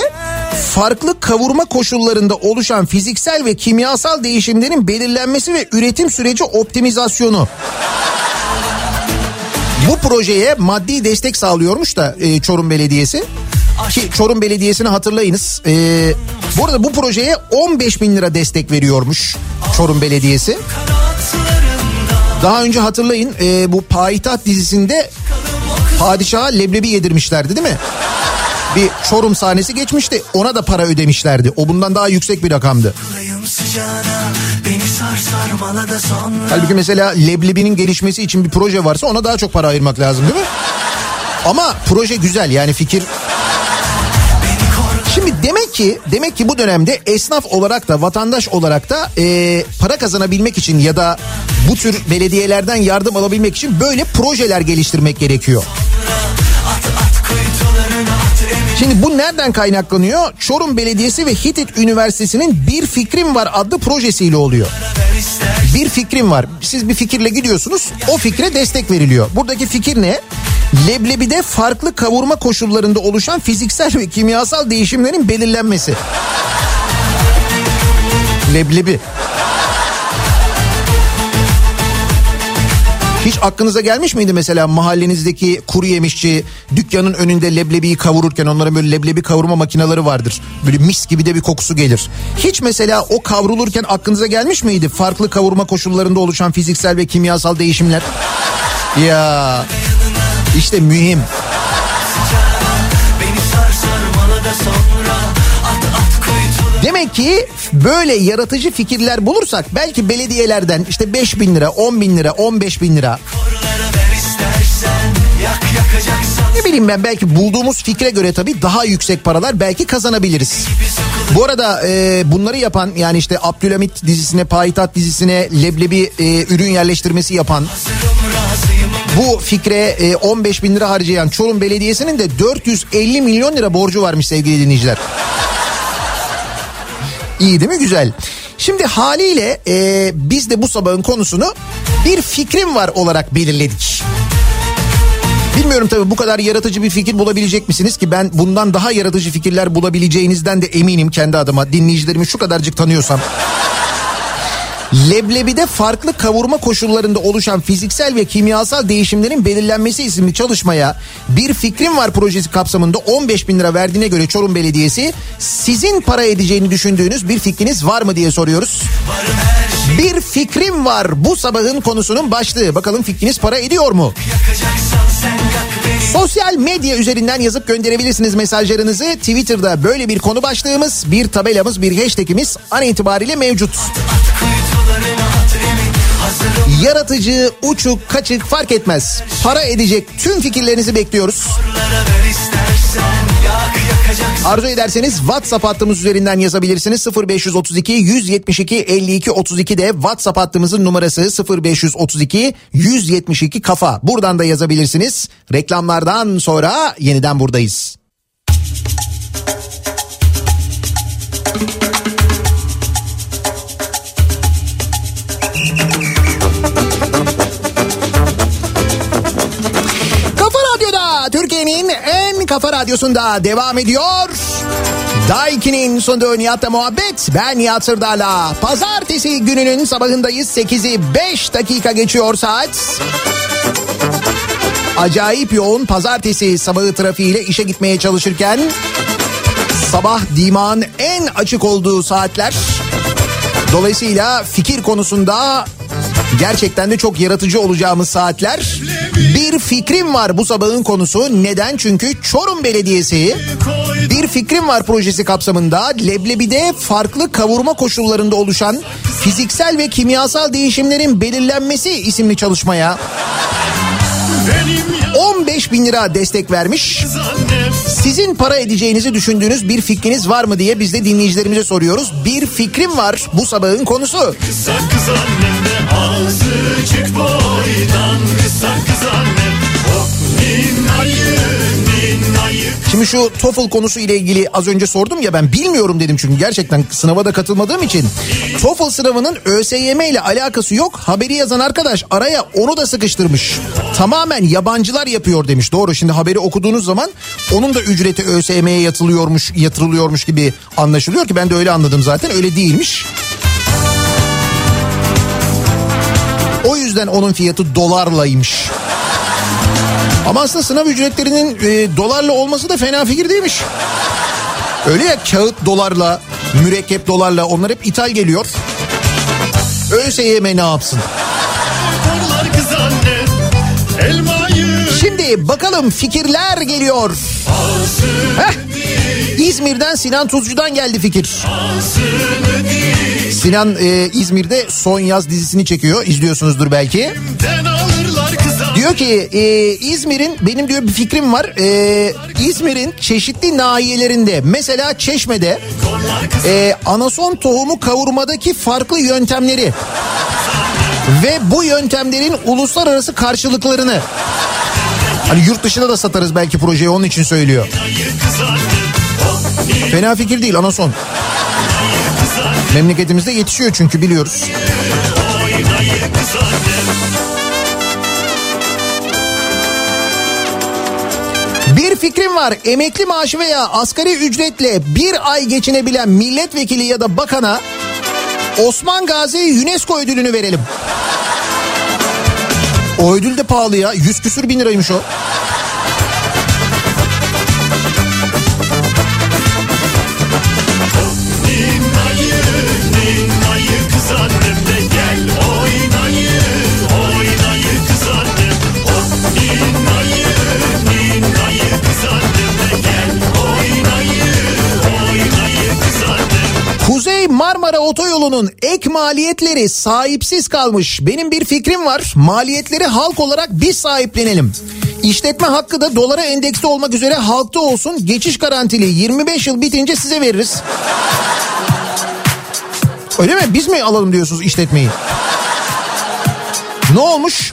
farklı kavurma koşullarında oluşan fiziksel ve kimyasal değişimlerin belirlenmesi ve üretim süreci optimizasyonu. Bu projeye maddi destek sağlıyormuş da e, Çorum Belediyesi. Ki Çorum Belediyesi'ni hatırlayınız. E, bu arada bu projeye 15 bin lira destek veriyormuş Çorum Belediyesi. Daha önce hatırlayın e, bu Payitaht dizisinde padişaha leblebi yedirmişlerdi değil mi? Bir Çorum sahnesi geçmişti ona da para ödemişlerdi. O bundan daha yüksek bir rakamdı. Halbuki mesela leblebinin gelişmesi için bir proje varsa ona daha çok para ayırmak lazım değil mi? Ama proje güzel yani fikir Şimdi demek ki demek ki bu dönemde esnaf olarak da vatandaş olarak da e, para kazanabilmek için ya da bu tür belediyelerden yardım alabilmek için böyle projeler geliştirmek gerekiyor. Şimdi bu nereden kaynaklanıyor? Çorum Belediyesi ve Hitit Üniversitesi'nin Bir Fikrim Var adlı projesiyle oluyor. Bir fikrim var. Siz bir fikirle gidiyorsunuz. O fikre destek veriliyor. Buradaki fikir ne? Leblebide farklı kavurma koşullarında oluşan fiziksel ve kimyasal değişimlerin belirlenmesi. Leblebi. Hiç aklınıza gelmiş miydi mesela mahallenizdeki kuru yemişçi dükkanın önünde leblebiyi kavururken onların böyle leblebi kavurma makineleri vardır. Böyle mis gibi de bir kokusu gelir. Hiç mesela o kavrulurken aklınıza gelmiş miydi farklı kavurma koşullarında oluşan fiziksel ve kimyasal değişimler? Ya işte mühim. Beni sar sarmala da sonra At at kuytuları Demek ki böyle yaratıcı fikirler bulursak belki belediyelerden işte 5 bin lira, 10 bin lira, 15 bin lira ne bileyim ben belki bulduğumuz fikre göre tabii daha yüksek paralar belki kazanabiliriz. Bu arada e, bunları yapan yani işte Abdülhamit dizisine, Payitaht dizisine leblebi e, ürün yerleştirmesi yapan bu fikre e, 15 bin lira harcayan Çorum Belediyesi'nin de 450 milyon lira borcu varmış sevgili dinleyiciler. İyi değil mi? Güzel. Şimdi haliyle e, biz de bu sabahın konusunu bir fikrim var olarak belirledik. Bilmiyorum tabii bu kadar yaratıcı bir fikir bulabilecek misiniz ki ben bundan daha yaratıcı fikirler bulabileceğinizden de eminim kendi adıma dinleyicilerimi şu kadarcık tanıyorsam. Leblebide farklı kavurma koşullarında oluşan fiziksel ve kimyasal değişimlerin belirlenmesi isimli çalışmaya bir fikrim var projesi kapsamında 15 bin lira verdiğine göre Çorum Belediyesi sizin para edeceğini düşündüğünüz bir fikriniz var mı diye soruyoruz. Bir fikrim var bu sabahın konusunun başlığı. Bakalım fikriniz para ediyor mu? Sosyal medya üzerinden yazıp gönderebilirsiniz mesajlarınızı. Twitter'da böyle bir konu başlığımız, bir tabelamız, bir hashtagimiz an itibariyle mevcut. Yaratıcı, uçuk, kaçık fark etmez. Para edecek tüm fikirlerinizi bekliyoruz. Arzu ederseniz WhatsApp hattımız üzerinden yazabilirsiniz. 0532 172 52 32 de WhatsApp hattımızın numarası 0532 172 kafa. Buradan da yazabilirsiniz. Reklamlardan sonra yeniden buradayız. Kafa Türkiye'nin en kafa radyosunda devam ediyor. Daiki'nin sunduğu Nihat'la muhabbet. Ben Nihat Sırdar'la. Pazartesi gününün sabahındayız. 8'i 5 dakika geçiyor saat. Acayip yoğun pazartesi sabahı trafiğiyle işe gitmeye çalışırken sabah dimağın en açık olduğu saatler. Dolayısıyla fikir konusunda gerçekten de çok yaratıcı olacağımız saatler. Bir fikrim var bu sabahın konusu. Neden? Çünkü Çorum Belediyesi bir fikrim var projesi kapsamında Leblebi'de farklı kavurma koşullarında oluşan fiziksel ve kimyasal değişimlerin belirlenmesi isimli çalışmaya 15 bin lira destek vermiş. Sizin para edeceğinizi düşündüğünüz bir fikriniz var mı diye biz de dinleyicilerimize soruyoruz. Bir fikrim var bu sabahın konusu. Kısa kız annem de azıcık boydan Kısa kız annem Hop ninayı Şimdi şu TOEFL konusu ile ilgili az önce sordum ya ben bilmiyorum dedim çünkü gerçekten sınava da katılmadığım için. TOEFL sınavının ÖSYM ile alakası yok. Haberi yazan arkadaş araya onu da sıkıştırmış. Tamamen yabancılar yapıyor demiş. Doğru şimdi haberi okuduğunuz zaman onun da ücreti ÖSYM'ye yatılıyormuş, yatırılıyormuş gibi anlaşılıyor ki ben de öyle anladım zaten. Öyle değilmiş. O yüzden onun fiyatı dolarlaymış. Ama aslında sınav ücretlerinin e, dolarla olması da fena fikir değilmiş. Öyle ya kağıt dolarla, mürekkep dolarla onlar hep ithal geliyor. ÖSYM ne yapsın? Şimdi bakalım fikirler geliyor. Heh. İzmir'den Sinan Tuzcu'dan geldi fikir. Sinan e, İzmir'de Son Yaz dizisini çekiyor. İzliyorsunuzdur belki. Diyor ki e, İzmir'in benim diyor bir fikrim var. E, İzmir'in çeşitli nahiyelerinde mesela Çeşme'de e, anason tohumu kavurmadaki farklı yöntemleri ve bu yöntemlerin uluslararası karşılıklarını hani yurt dışına da satarız belki projeyi onun için söylüyor. Fena fikir değil anason. Memleketimizde yetişiyor çünkü biliyoruz. Bir fikrim var. Emekli maaşı veya asgari ücretle bir ay geçinebilen milletvekili ya da bakana Osman Gazi UNESCO ödülünü verelim. O ödül de pahalı ya. Yüz küsür bin liraymış o. Otoyolu'nun ek maliyetleri sahipsiz kalmış. Benim bir fikrim var. Maliyetleri halk olarak biz sahiplenelim. İşletme hakkı da dolara endeksli olmak üzere halkta olsun. Geçiş garantili 25 yıl bitince size veririz. Öyle mi? Biz mi alalım diyorsunuz işletmeyi? Ne olmuş?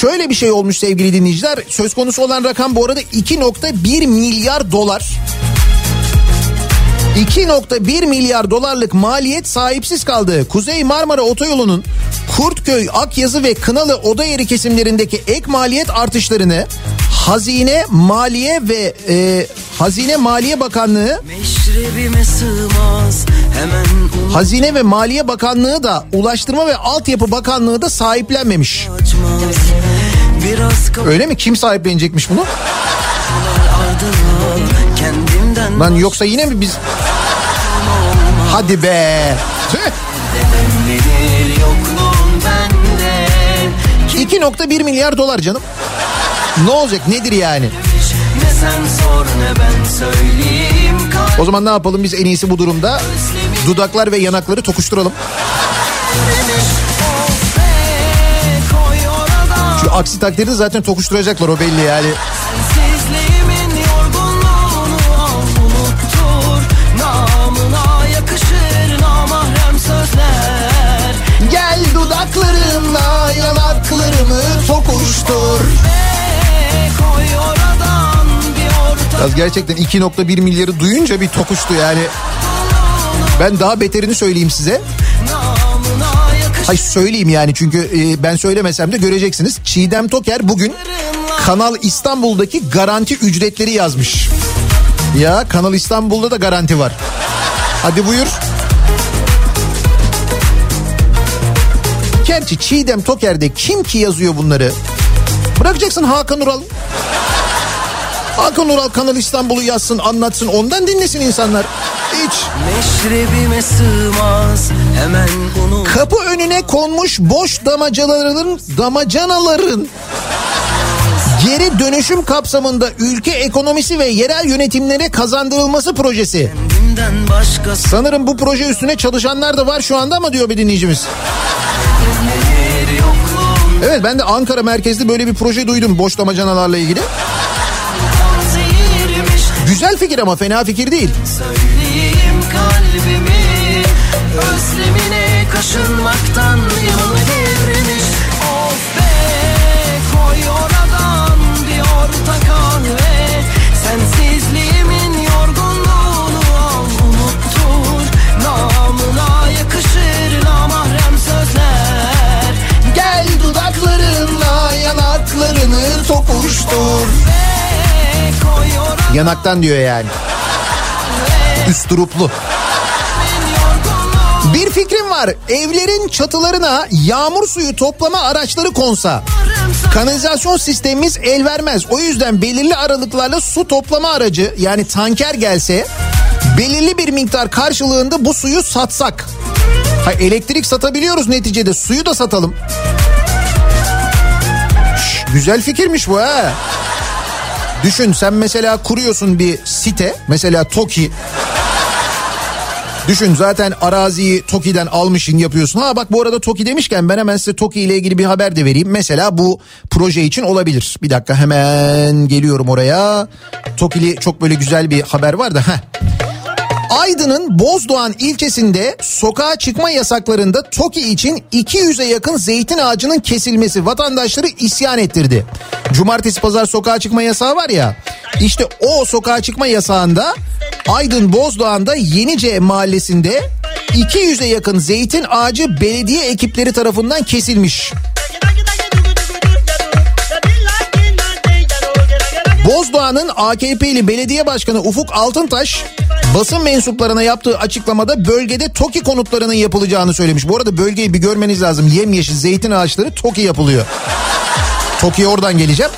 Şöyle bir şey olmuş sevgili dinleyiciler. Söz konusu olan rakam bu arada 2.1 milyar dolar. 2.1 milyar dolarlık maliyet sahipsiz kaldı. Kuzey Marmara Otoyolu'nun Kurtköy, Akyazı ve Kınalı oda yeri kesimlerindeki ek maliyet artışlarını Hazine, Maliye ve e, Hazine Maliye Bakanlığı sığmaz Hazine ve Maliye Bakanlığı da Ulaştırma ve Altyapı Bakanlığı da sahiplenmemiş. Kapılar Öyle mi? Kim sahiplenecekmiş bunu? ardına Lan yoksa yine mi biz... Hadi be. Bende 2.1 milyar dolar canım. Ne olacak nedir yani? Ne sen sor ne ben söyleyeyim O zaman ne yapalım biz en iyisi bu durumda? Dudaklar ve yanakları tokuşturalım. Şu aksi takdirde zaten tokuşturacaklar o belli yani. Orta Biraz gerçekten 2.1 milyarı duyunca bir tokuştu yani. Ben daha beterini söyleyeyim size. Hayır söyleyeyim yani çünkü e, ben söylemesem de göreceksiniz. Çiğdem Toker bugün Kanal İstanbul'daki garanti ücretleri yazmış. Ya Kanal İstanbul'da da garanti var. Hadi buyur. Gerçi Çiğdem Toker'de kim ki yazıyor bunları? Bırakacaksın Hakan Ural. Hakan Ural Kanal İstanbul'u yazsın anlatsın ondan dinlesin insanlar. Hiç. Meşrebime sığmaz hemen unut Kapı önüne konmuş boş damacanaların damacanaların geri dönüşüm kapsamında ülke ekonomisi ve yerel yönetimlere kazandırılması projesi. Başkası Sanırım bu proje üstüne çalışanlar da var şu anda ama diyor bir dinleyicimiz. Evet ben de Ankara merkezli böyle bir proje duydum boş damacanalarla ilgili. Güzel fikir ama fena fikir değil. Kalbimi Özlemine kaşınmaktan yanı tokuştur. Yanaktan diyor yani. Yorgunluğu Bir fikrim var. Evlerin çatılarına yağmur suyu toplama araçları konsa. Kanalizasyon sistemimiz el vermez. O yüzden belirli aralıklarla su toplama aracı yani tanker gelse belirli bir miktar karşılığında bu suyu satsak. Ha, elektrik satabiliyoruz neticede suyu da satalım. Güzel fikirmiş bu ha. Düşün sen mesela kuruyorsun bir site mesela TOKİ Düşün zaten araziyi TOKİ'den almışsın yapıyorsun. Ha bak bu arada TOKİ demişken ben hemen size TOKİ ile ilgili bir haber de vereyim. Mesela bu proje için olabilir. Bir dakika hemen geliyorum oraya. TOKİ'li çok böyle güzel bir haber var da. Heh. Aydın'ın Bozdoğan ilçesinde sokağa çıkma yasaklarında TOKİ için 200'e yakın zeytin ağacının kesilmesi vatandaşları isyan ettirdi. Cumartesi pazar sokağa çıkma yasağı var ya işte o sokağa çıkma yasağında Aydın Bozdoğan'da Yenice mahallesinde 200'e yakın zeytin ağacı belediye ekipleri tarafından kesilmiş. Bozdoğan'ın AKP'li belediye başkanı Ufuk Altıntaş basın mensuplarına yaptığı açıklamada bölgede TOKİ konutlarının yapılacağını söylemiş. Bu arada bölgeyi bir görmeniz lazım. Yemyeşil zeytin ağaçları TOKİ yapılıyor. [laughs] TOKİ'ye oradan geleceğim.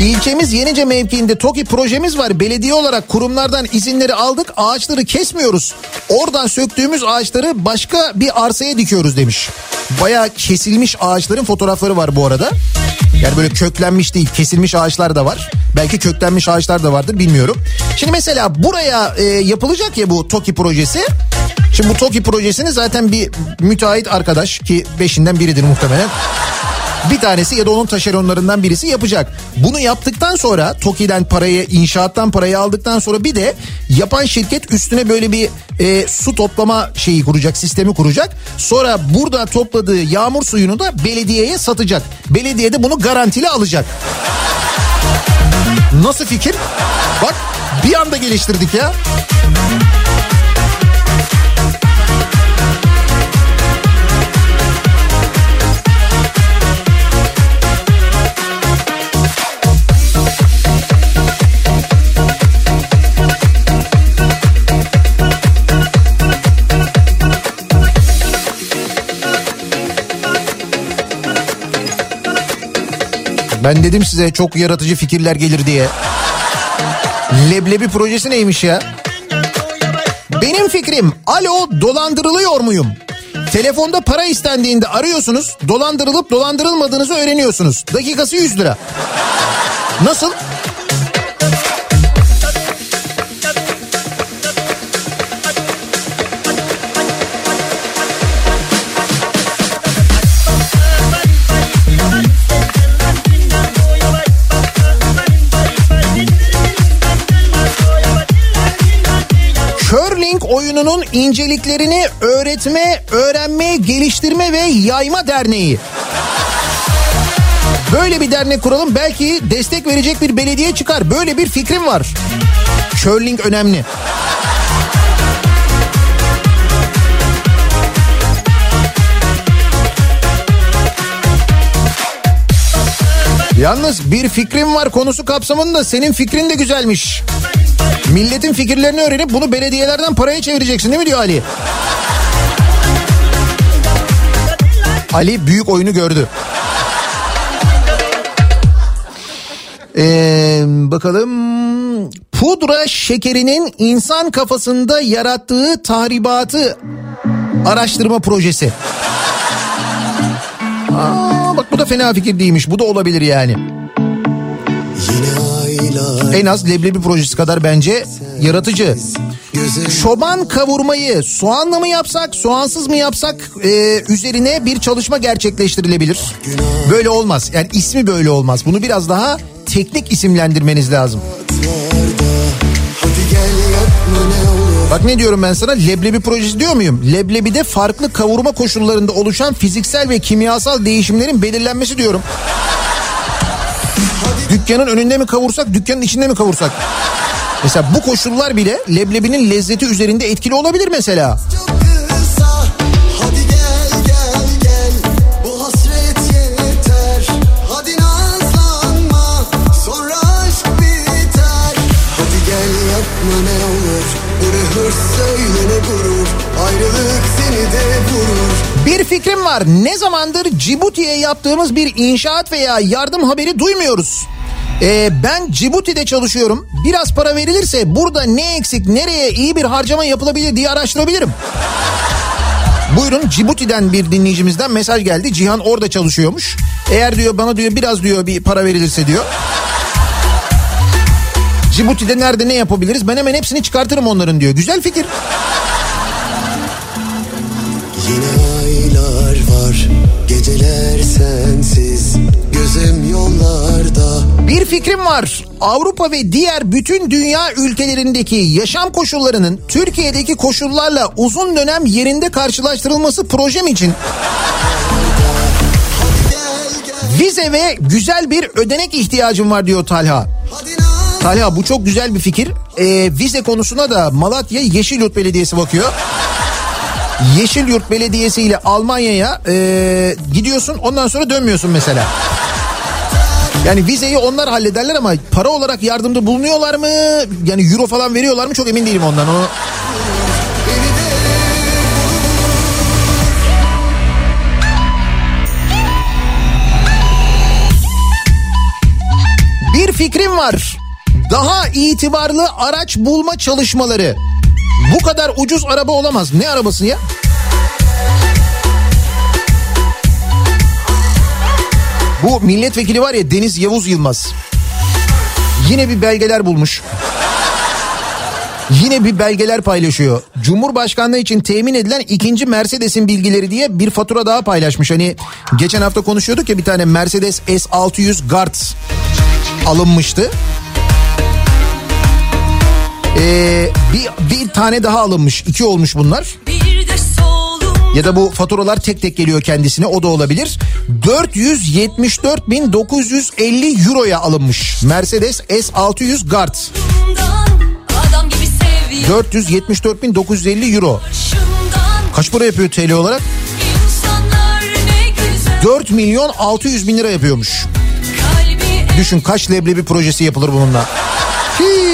İlçemiz Yenice mevkiinde TOKİ projemiz var. Belediye olarak kurumlardan izinleri aldık. Ağaçları kesmiyoruz. Oradan söktüğümüz ağaçları başka bir arsaya dikiyoruz demiş. Bayağı kesilmiş ağaçların fotoğrafları var bu arada. Yani böyle köklenmiş değil kesilmiş ağaçlar da var. Belki köklenmiş ağaçlar da vardır bilmiyorum. Şimdi mesela buraya e, yapılacak ya bu TOKİ projesi. Şimdi bu TOKİ projesini zaten bir müteahhit arkadaş ki beşinden biridir muhtemelen. Bir tanesi ya da onun taşeronlarından birisi yapacak. Bunu yaptıktan sonra TOKİ'den parayı, inşaattan parayı aldıktan sonra bir de yapan şirket üstüne böyle bir e, su toplama şeyi kuracak, sistemi kuracak. Sonra burada topladığı yağmur suyunu da belediyeye satacak. Belediye de bunu garantili alacak. Nasıl fikir? Bak bir anda geliştirdik ya. Ben dedim size çok yaratıcı fikirler gelir diye. Leblebi projesi neymiş ya? Benim fikrim alo dolandırılıyor muyum? Telefonda para istendiğinde arıyorsunuz dolandırılıp dolandırılmadığınızı öğreniyorsunuz. Dakikası 100 lira. Nasıl? Oyununun inceliklerini öğretme, öğrenme, geliştirme ve yayma derneği. Böyle bir dernek kuralım belki destek verecek bir belediye çıkar. Böyle bir fikrim var. Curling önemli. Yalnız bir fikrim var konusu kapsamında senin fikrin de güzelmiş. Milletin fikirlerini öğrenip bunu belediyelerden paraya çevireceksin değil mi diyor Ali? Ali büyük oyunu gördü. Ee, bakalım pudra şekerinin insan kafasında yarattığı tahribatı araştırma projesi. Aa, bak bu da fena fikir değilmiş. Bu da olabilir yani. En az leblebi projesi kadar bence yaratıcı. Çoban kavurmayı soğanla mı yapsak, soğansız mı yapsak e, üzerine bir çalışma gerçekleştirilebilir. Böyle olmaz. Yani ismi böyle olmaz. Bunu biraz daha teknik isimlendirmeniz lazım. Bak ne diyorum ben sana leblebi projesi diyor muyum? Leblebide farklı kavurma koşullarında oluşan fiziksel ve kimyasal değişimlerin belirlenmesi diyorum. Dükkanın önünde mi kavursak, dükkanın içinde mi kavursak? Mesela bu koşullar bile leblebinin lezzeti üzerinde etkili olabilir mesela. Bir fikrim var. Ne zamandır Cibuti'ye yaptığımız bir inşaat veya yardım haberi duymuyoruz. Ee, ben Cibuti'de çalışıyorum. Biraz para verilirse burada ne eksik, nereye iyi bir harcama yapılabilir diye araştırabilirim. Buyurun Cibuti'den bir dinleyicimizden mesaj geldi. Cihan orada çalışıyormuş. Eğer diyor bana diyor biraz diyor bir para verilirse diyor. Cibuti'de nerede ne yapabiliriz? Ben hemen hepsini çıkartırım onların diyor. Güzel fikir. Yine aylar Geceler sensiz Gözüm yollarda Bir fikrim var. Avrupa ve diğer bütün dünya ülkelerindeki yaşam koşullarının Türkiye'deki koşullarla uzun dönem yerinde karşılaştırılması projem için vize ve güzel bir ödenek ihtiyacım var diyor Talha. Talha bu çok güzel bir fikir. Ee, vize konusuna da Malatya Yeşilyurt Belediyesi bakıyor. Yeşilyurt Belediyesi ile Almanya'ya e, gidiyorsun ondan sonra dönmüyorsun mesela. Yani vizeyi onlar hallederler ama para olarak yardımda bulunuyorlar mı? Yani euro falan veriyorlar mı? Çok emin değilim ondan. Onu fikrim var. Daha itibarlı araç bulma çalışmaları. Bu kadar ucuz araba olamaz. Ne arabası ya? Bu milletvekili var ya Deniz Yavuz Yılmaz. Yine bir belgeler bulmuş. Yine bir belgeler paylaşıyor. Cumhurbaşkanlığı için temin edilen ikinci Mercedes'in bilgileri diye bir fatura daha paylaşmış. Hani geçen hafta konuşuyorduk ya bir tane Mercedes S600 Guard alınmıştı. Ee, bir, bir tane daha alınmış. iki olmuş bunlar. Ya da bu faturalar tek tek geliyor kendisine o da olabilir. 474.950 euroya alınmış. Mercedes S600 Guard. Şundan adam gibi seviyor 474.950 euro. Kaç para yapıyor TL olarak? insanlar ne güzel 4 milyon 600 bin lira yapıyormuş. Düşün kaç leblebi projesi yapılır bununla. Hii.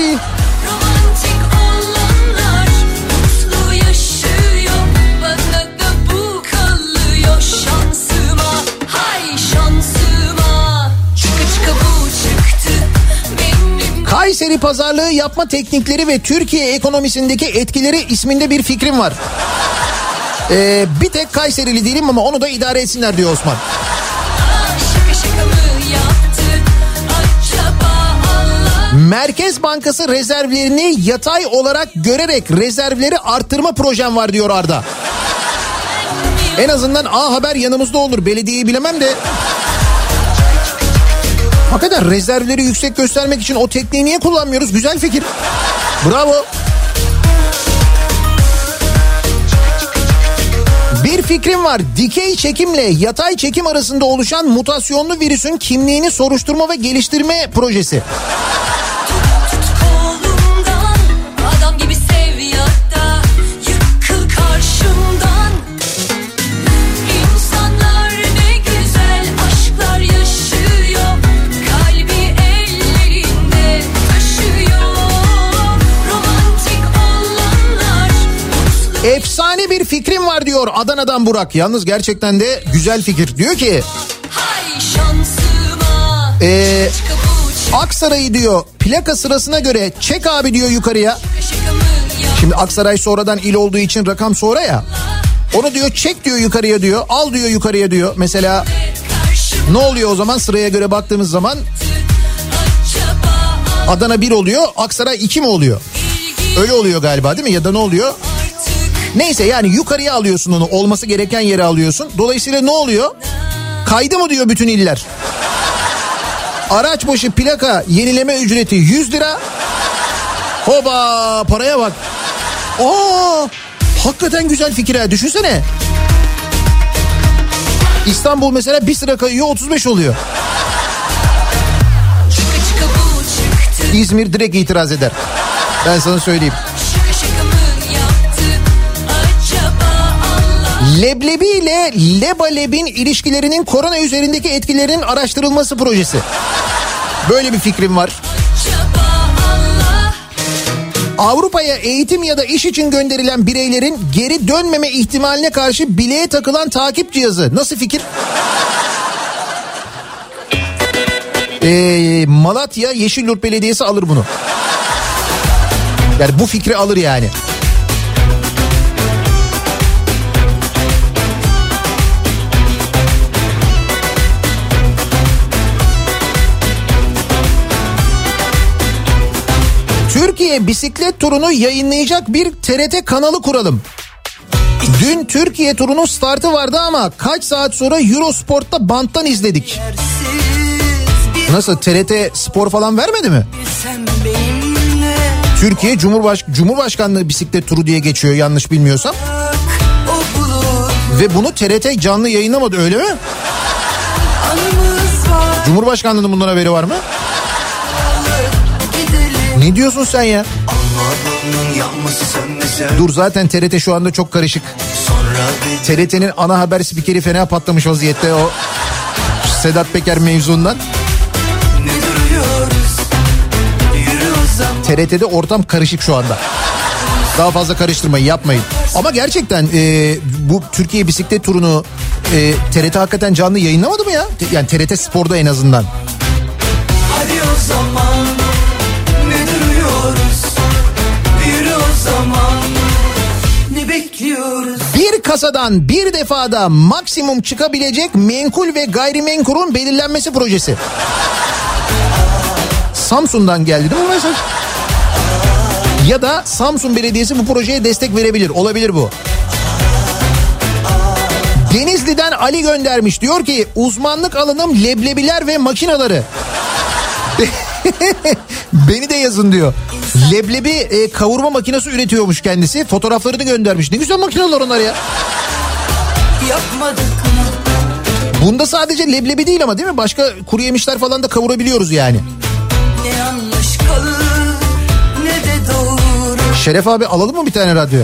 Kayseri pazarlığı yapma teknikleri ve Türkiye ekonomisindeki etkileri isminde bir fikrim var. Ee, bir tek Kayserili değilim ama onu da idare etsinler diyor Osman. Merkez Bankası rezervlerini yatay olarak görerek rezervleri arttırma projem var diyor Arda. En azından A Haber yanımızda olur. Belediyeyi bilemem de. Hakikaten rezervleri yüksek göstermek için o tekniği niye kullanmıyoruz? Güzel fikir. Bravo. Bir fikrim var. Dikey çekimle yatay çekim arasında oluşan mutasyonlu virüsün kimliğini soruşturma ve geliştirme projesi. Fikrim var diyor Adana'dan Burak. Yalnız gerçekten de güzel fikir. Diyor ki Ee, Aksaray'ı diyor plaka sırasına göre çek abi diyor yukarıya. Şimdi Aksaray sonradan il olduğu için rakam sonra ya. Onu diyor çek diyor yukarıya diyor. Al diyor yukarıya diyor. Mesela ne oluyor o zaman sıraya göre baktığımız zaman Adana 1 oluyor Aksaray 2 mi oluyor? Öyle oluyor galiba değil mi? Ya da ne oluyor? Neyse yani yukarıya alıyorsun onu olması gereken yere alıyorsun. Dolayısıyla ne oluyor? Kaydı mı diyor bütün iller? Araç başı plaka yenileme ücreti 100 lira. Hoba paraya bak. Aa, hakikaten güzel fikir ha düşünsene. İstanbul mesela bir sıra kayıyor 35 oluyor. İzmir direkt itiraz eder. Ben sana söyleyeyim. Leblebi ile Lebaleb'in ilişkilerinin korona üzerindeki etkilerinin araştırılması projesi. Böyle bir fikrim var. Avrupa'ya eğitim ya da iş için gönderilen bireylerin geri dönmeme ihtimaline karşı bileğe takılan takip cihazı. Nasıl fikir? Ee, Malatya Yeşilyurt Belediyesi alır bunu. Yani bu fikri alır yani. Türkiye bisiklet turunu yayınlayacak bir TRT kanalı kuralım. Dün Türkiye turunun startı vardı ama kaç saat sonra Eurosport'ta banttan izledik. Nasıl TRT spor falan vermedi mi? Türkiye Cumhurbaş Cumhurbaşkanlığı bisiklet turu diye geçiyor yanlış bilmiyorsam. Ve bunu TRT canlı yayınlamadı öyle mi? Cumhurbaşkanlığının bundan haberi var mı? Ne diyorsun sen ya? Dur zaten TRT şu anda çok karışık. TRT'nin ana haber spikeri fena patlamış vaziyette o Sedat Peker mevzundan. TRT'de ortam karışık şu anda. Daha fazla karıştırmayın yapmayın. Ama gerçekten e, bu Türkiye bisiklet turunu e, TRT hakikaten canlı yayınlamadı mı ya? Yani TRT Spor'da en azından. Kasadan bir defada maksimum çıkabilecek menkul ve gayrimenkulun belirlenmesi projesi. Samsun'dan geldi değil mi bu mesaj? Ya da Samsun Belediyesi bu projeye destek verebilir. Olabilir bu. Denizli'den Ali göndermiş. Diyor ki uzmanlık alanım leblebiler ve makinaları. [laughs] Beni de yazın diyor. Leblebi e, kavurma makinesi üretiyormuş kendisi. Fotoğraflarını göndermiş. Ne güzel makineler onlar ya. Yapmadık mı? Bunda sadece leblebi değil ama değil mi? Başka kuru yemişler falan da kavurabiliyoruz yani. Ne yanlış kalır ne de doğru Şeref abi alalım mı bir tane radyo?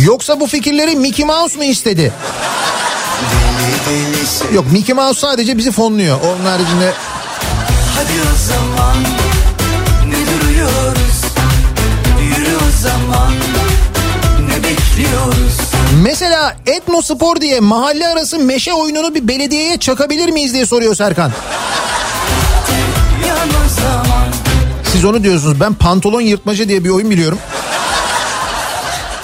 Yoksa bu fikirleri Mickey Mouse mu istedi? Yok Mickey Mouse sadece bizi fonluyor. Onun haricinde Hadi o zaman ne duruyoruz? Yürü o zaman ne bekliyoruz? mesela etnospor diye mahalle arası meşe oyununu bir belediyeye çakabilir miyiz diye soruyor Serkan. Siz onu diyorsunuz. Ben pantolon yırtmaca diye bir oyun biliyorum.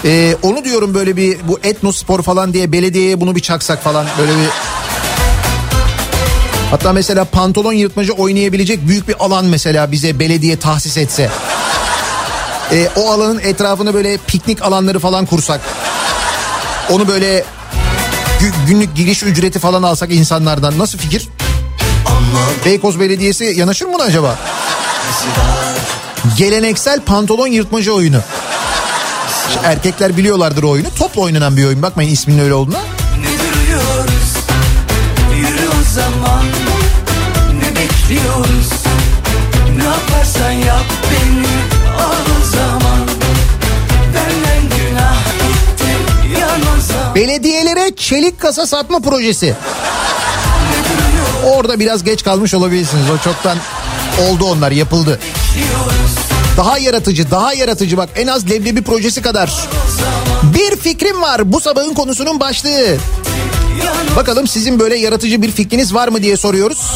Ee, onu diyorum böyle bir bu etnospor falan diye belediyeye bunu bir çaksak falan böyle bir... Hatta mesela pantolon yırtmaca oynayabilecek büyük bir alan mesela bize belediye tahsis etse. Ee, o alanın etrafını böyle piknik alanları falan kursak. Onu böyle gü- günlük giriş ücreti falan alsak insanlardan nasıl fikir? Beykoz Belediyesi yanaşır mı buna acaba? Geleneksel pantolon yırtmaca oyunu. Erkekler biliyorlardır o oyunu. Topla oynanan bir oyun. Bakmayın isminin öyle olduğuna. ne duruyoruz? Yürü o zaman ne bekliyoruz? Ne yaparsan yap beni al o zaman Benden günah gitti yan o zaman Belediyelere çelik kasa satma projesi. Orada biraz geç kalmış olabilirsiniz. O çoktan oldu onlar yapıldı. Daha yaratıcı, daha yaratıcı bak en az leblebi projesi kadar. Bir fikrim var bu sabahın konusunun başlığı. Bakalım sizin böyle yaratıcı bir fikriniz var mı diye soruyoruz.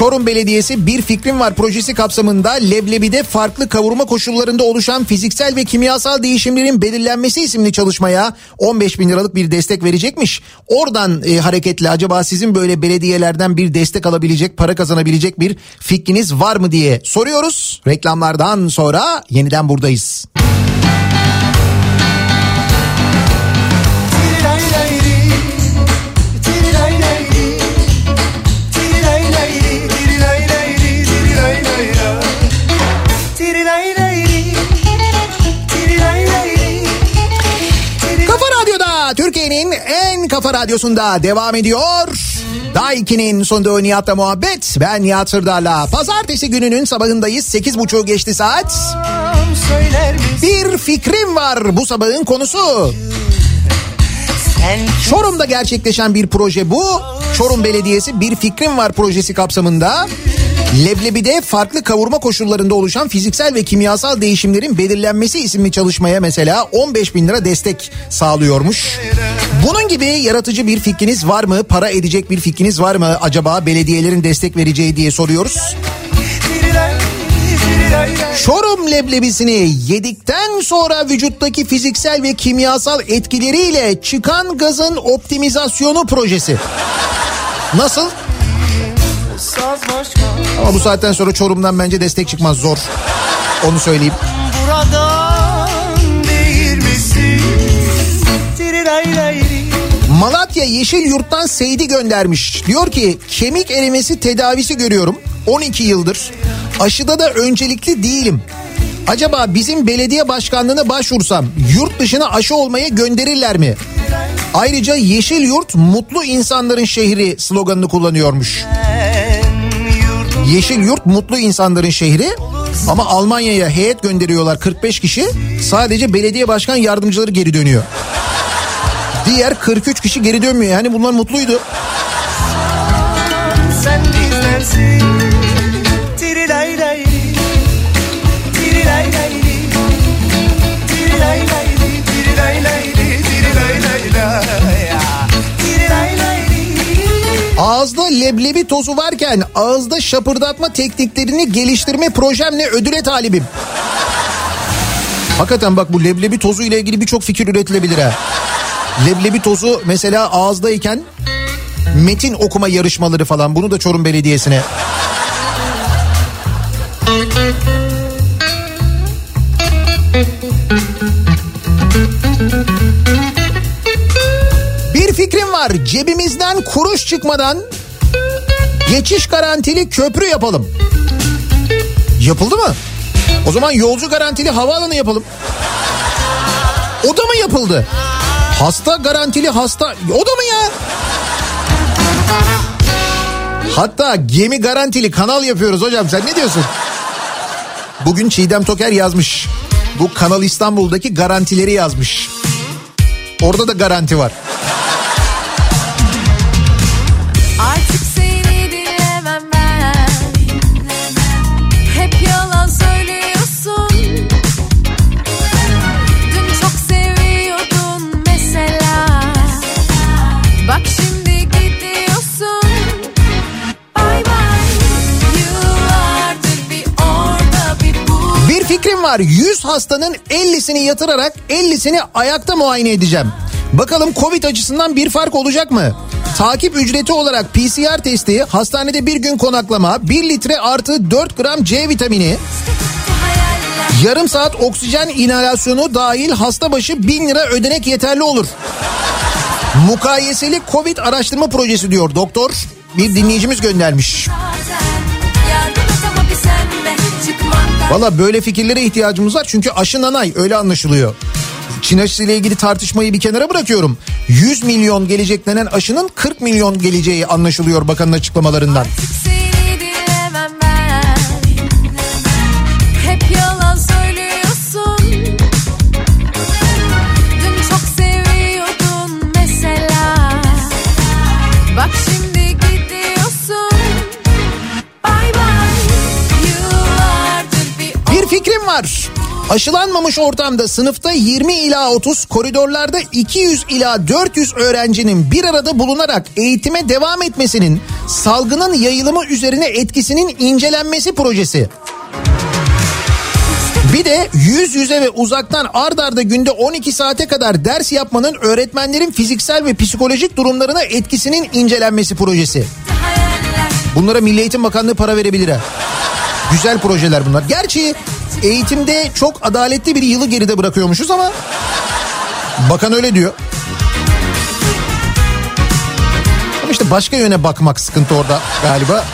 Çorum Belediyesi Bir Fikrim Var projesi kapsamında Leblebi'de farklı kavurma koşullarında oluşan fiziksel ve kimyasal değişimlerin belirlenmesi isimli çalışmaya 15 bin liralık bir destek verecekmiş. Oradan e, hareketle acaba sizin böyle belediyelerden bir destek alabilecek, para kazanabilecek bir fikriniz var mı diye soruyoruz. Reklamlardan sonra yeniden buradayız. Kafa Türkiye'nin en kafa radyosunda devam ediyor. Daiki'nin sunduğu Nihat'la muhabbet. Ben Nihat Sırdar'la. Pazartesi gününün sabahındayız. 8.30 geçti saat. Bir fikrim var bu sabahın konusu. Çorum'da gerçekleşen bir proje bu. Çorum Belediyesi Bir Fikrim Var projesi kapsamında Leblebi'de farklı kavurma koşullarında oluşan fiziksel ve kimyasal değişimlerin belirlenmesi isimli çalışmaya mesela 15 bin lira destek sağlıyormuş. Bunun gibi yaratıcı bir fikriniz var mı? Para edecek bir fikriniz var mı? Acaba belediyelerin destek vereceği diye soruyoruz. Çorum leblebisini yedikten sonra vücuttaki fiziksel ve kimyasal etkileriyle çıkan gazın optimizasyonu projesi. Nasıl? Ama bu saatten sonra Çorum'dan bence destek çıkmaz zor. Onu söyleyeyim. Malatya Yeşil Yurt'tan Seydi göndermiş. Diyor ki kemik erimesi tedavisi görüyorum 12 yıldır. Aşıda da öncelikli değilim. Acaba bizim belediye başkanlığına başvursam yurt dışına aşı olmaya gönderirler mi? Ayrıca Yeşil Yurt mutlu insanların şehri sloganını kullanıyormuş. Yeşil Yurt mutlu insanların şehri ama Almanya'ya heyet gönderiyorlar 45 kişi. Sadece belediye başkan yardımcıları geri dönüyor. Diğer 43 kişi geri dönmüyor. Yani bunlar mutluydu. Sen bizdensin. Tirilay lay. Tirilay lay. Tirilay lay. Tirilay lay. Tirilay lay lay. Tirilay lay. Ağızda leblebi tozu varken ağızda şapırdatma tekniklerini geliştirme projemle ödüle talibim. Hakikaten bak bu leblebi tozu ile ilgili birçok fikir üretilebilir ha. Leblebi tozu mesela ağızdayken metin okuma yarışmaları falan bunu da Çorum Belediyesi'ne. Bir fikrim var. Cebimizden kuruş çıkmadan geçiş garantili köprü yapalım. Yapıldı mı? O zaman yolcu garantili havaalanı yapalım. O da mı yapıldı? Hasta garantili hasta. O da mı ya? Hatta gemi garantili kanal yapıyoruz hocam sen ne diyorsun? Bugün Çiğdem Toker yazmış. Bu Kanal İstanbul'daki garantileri yazmış. Orada da garanti var. Var. 100 hastanın 50'sini yatırarak 50'sini ayakta muayene edeceğim. Bakalım Covid açısından bir fark olacak mı? Takip ücreti olarak PCR testi, hastanede bir gün konaklama, 1 litre artı 4 gram C vitamini, yarım saat oksijen inhalasyonu dahil hasta başı 1000 lira ödenek yeterli olur. Mukayeseli Covid araştırma projesi diyor doktor. Bir dinleyicimiz göndermiş. bazen Valla böyle fikirlere ihtiyacımız var çünkü aşı nanay öyle anlaşılıyor. Çin aşısıyla ilgili tartışmayı bir kenara bırakıyorum. 100 milyon gelecek denen aşının 40 milyon geleceği anlaşılıyor bakanın açıklamalarından. Artık Aşılanmamış ortamda sınıfta 20 ila 30, koridorlarda 200 ila 400 öğrencinin bir arada bulunarak eğitime devam etmesinin salgının yayılımı üzerine etkisinin incelenmesi projesi. Bir de yüz yüze ve uzaktan ard arda günde 12 saate kadar ders yapmanın öğretmenlerin fiziksel ve psikolojik durumlarına etkisinin incelenmesi projesi. Bunlara Milli Eğitim Bakanlığı para verebilir ha. Güzel projeler bunlar. Gerçi eğitimde çok adaletli bir yılı geride bırakıyormuşuz ama bakan öyle diyor. Ama işte başka yöne bakmak sıkıntı orada galiba.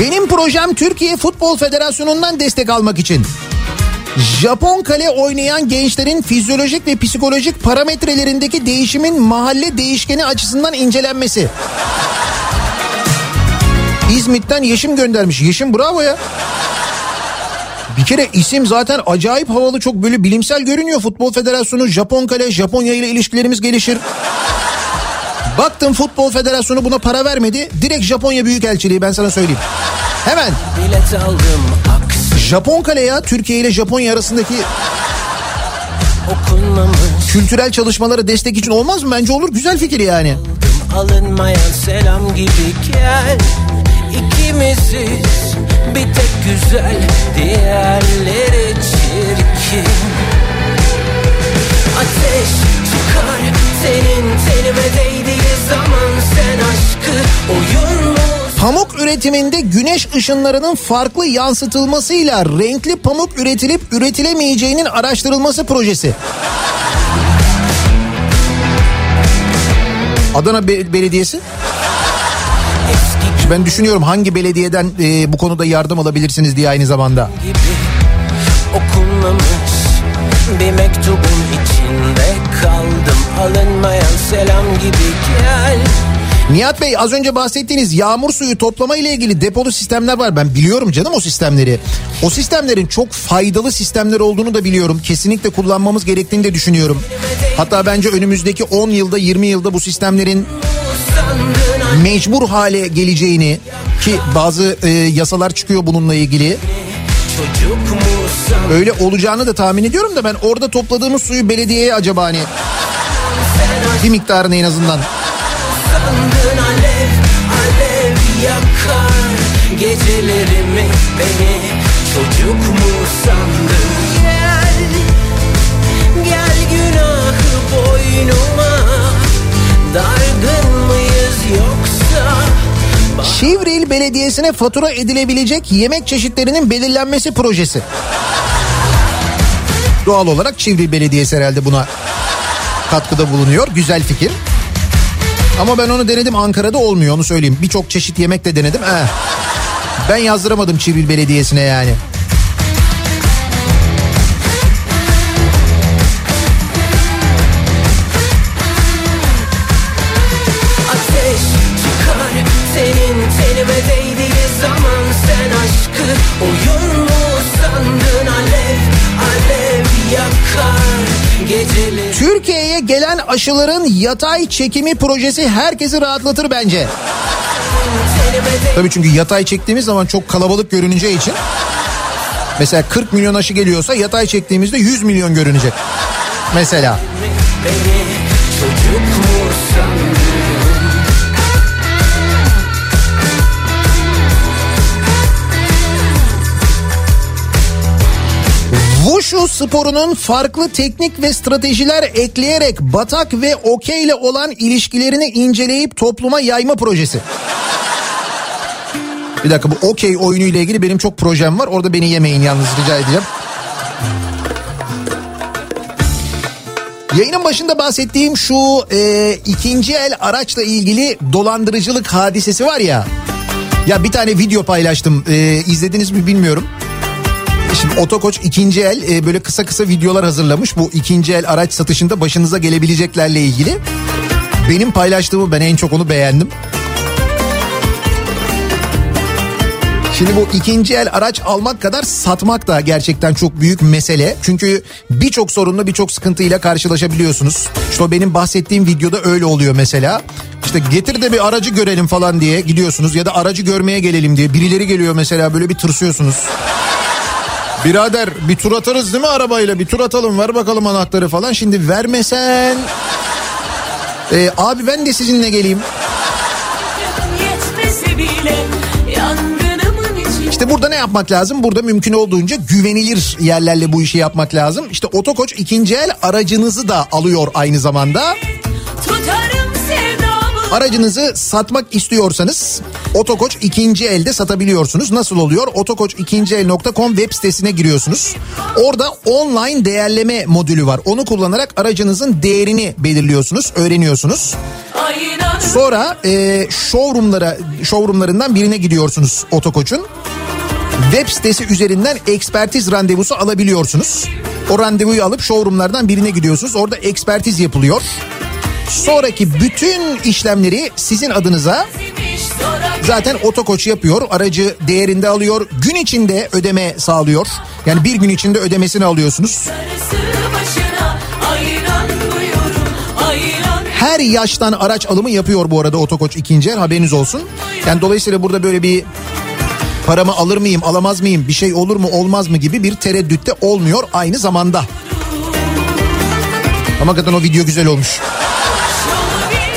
Benim projem Türkiye Futbol Federasyonu'ndan destek almak için. Japon kale oynayan gençlerin fizyolojik ve psikolojik parametrelerindeki değişimin mahalle değişkeni açısından incelenmesi. İzmit'ten Yeşim göndermiş. Yeşim bravo ya. Bir kere isim zaten acayip havalı çok böyle bilimsel görünüyor. Futbol Federasyonu, Japon kale, Japonya ile ilişkilerimiz gelişir. Baktım Futbol Federasyonu buna para vermedi. Direkt Japonya Büyükelçiliği ben sana söyleyeyim. Hemen. Bilet aldım Japon kale ya Türkiye ile Japonya arasındaki okunmamış kültürel çalışmalara destek için olmaz mı? Bence olur güzel fikir yani. Alınmayan selam gibi gel İkimiziz bir tek güzel Diğerleri çirkin Ateş çıkar senin tenime değdiği zaman Sen aşkı oyun mu Pamuk üretiminde güneş ışınlarının farklı yansıtılmasıyla renkli pamuk üretilip üretilemeyeceğinin araştırılması projesi. Adana Be- Belediyesi. Ben düşünüyorum hangi belediyeden e, bu konuda yardım alabilirsiniz diye aynı zamanda. bir mektubun içinde kaldım alınmayan selam gibi gel Nihat Bey az önce bahsettiğiniz yağmur suyu toplama ile ilgili depolu sistemler var. Ben biliyorum canım o sistemleri. O sistemlerin çok faydalı sistemler olduğunu da biliyorum. Kesinlikle kullanmamız gerektiğini de düşünüyorum. Hatta bence önümüzdeki 10 yılda 20 yılda bu sistemlerin mecbur hale geleceğini ki bazı e, yasalar çıkıyor bununla ilgili. Öyle olacağını da tahmin ediyorum da ben orada topladığımız suyu belediyeye acaba hani bir miktarını en azından yakar Gecelerimi beni çocuk mu sandın Gel gel günahı boynuma Dargın mıyız yoksa Şivril Belediyesi'ne fatura edilebilecek yemek çeşitlerinin belirlenmesi projesi. Doğal olarak Şivril Belediyesi herhalde buna katkıda bulunuyor. Güzel fikir. Ama ben onu denedim Ankara'da olmuyor onu söyleyeyim. Birçok çeşit yemek de denedim. Eh. Ben yazdıramadım Çivril Belediyesi'ne yani. Oyun mu sandın alev alev yakar Geceleri Türkiye'ye gelen aşıların yatay çekimi projesi herkesi rahatlatır bence. Tabii çünkü yatay çektiğimiz zaman çok kalabalık görüneceği için. Mesela 40 milyon aşı geliyorsa yatay çektiğimizde 100 milyon görünecek. Mesela. beni çocuk Wushu sporunun farklı teknik ve stratejiler ekleyerek batak ve okey ile olan ilişkilerini inceleyip topluma yayma projesi. Bir dakika bu okey oyunu ile ilgili benim çok projem var. Orada beni yemeyin yalnız rica edeceğim. Yayının başında bahsettiğim şu e, ikinci el araçla ilgili dolandırıcılık hadisesi var ya. Ya bir tane video paylaştım. E, izlediniz mi bilmiyorum. Şimdi Otokoç ikinci el e, böyle kısa kısa videolar hazırlamış. Bu ikinci el araç satışında başınıza gelebileceklerle ilgili. Benim paylaştığımı ben en çok onu beğendim. Şimdi bu ikinci el araç almak kadar satmak da gerçekten çok büyük mesele. Çünkü birçok sorunla birçok sıkıntıyla karşılaşabiliyorsunuz. İşte benim bahsettiğim videoda öyle oluyor mesela. İşte getir de bir aracı görelim falan diye gidiyorsunuz ya da aracı görmeye gelelim diye. Birileri geliyor mesela böyle bir tırsıyorsunuz. Birader bir tur atarız değil mi arabayla bir tur atalım ver bakalım anahtarı falan. Şimdi vermesen... Ee, abi ben de sizinle geleyim. İşte burada ne yapmak lazım? Burada mümkün olduğunca güvenilir yerlerle bu işi yapmak lazım. İşte Otokoç ikinci el aracınızı da alıyor aynı zamanda. tutarım Aracınızı satmak istiyorsanız Otokoç ikinci elde satabiliyorsunuz. Nasıl oluyor? Otokoç2el.com web sitesine giriyorsunuz. Orada online değerleme modülü var. Onu kullanarak aracınızın değerini belirliyorsunuz, öğreniyorsunuz. Sonra e, showroomlara showroomlarından birine gidiyorsunuz Otokoç'un. Web sitesi üzerinden ekspertiz randevusu alabiliyorsunuz. O randevuyu alıp showroomlardan birine gidiyorsunuz. Orada ekspertiz yapılıyor. Sonraki bütün işlemleri sizin adınıza zaten otokoç yapıyor. Aracı değerinde alıyor. Gün içinde ödeme sağlıyor. Yani bir gün içinde ödemesini alıyorsunuz. Her yaştan araç alımı yapıyor bu arada Otokoç ikinci el haberiniz olsun. Yani dolayısıyla burada böyle bir paramı alır mıyım alamaz mıyım bir şey olur mu olmaz mı gibi bir tereddütte olmuyor aynı zamanda. Ama hakikaten o video güzel olmuş.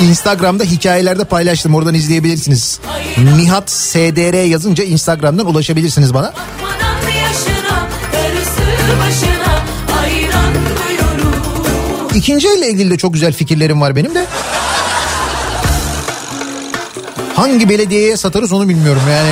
Instagram'da hikayelerde paylaştım oradan izleyebilirsiniz. Nihat SDR yazınca Instagram'dan ulaşabilirsiniz bana. İkinci elle ilgili de çok güzel fikirlerim var benim de. Hangi belediyeye satarız onu bilmiyorum yani.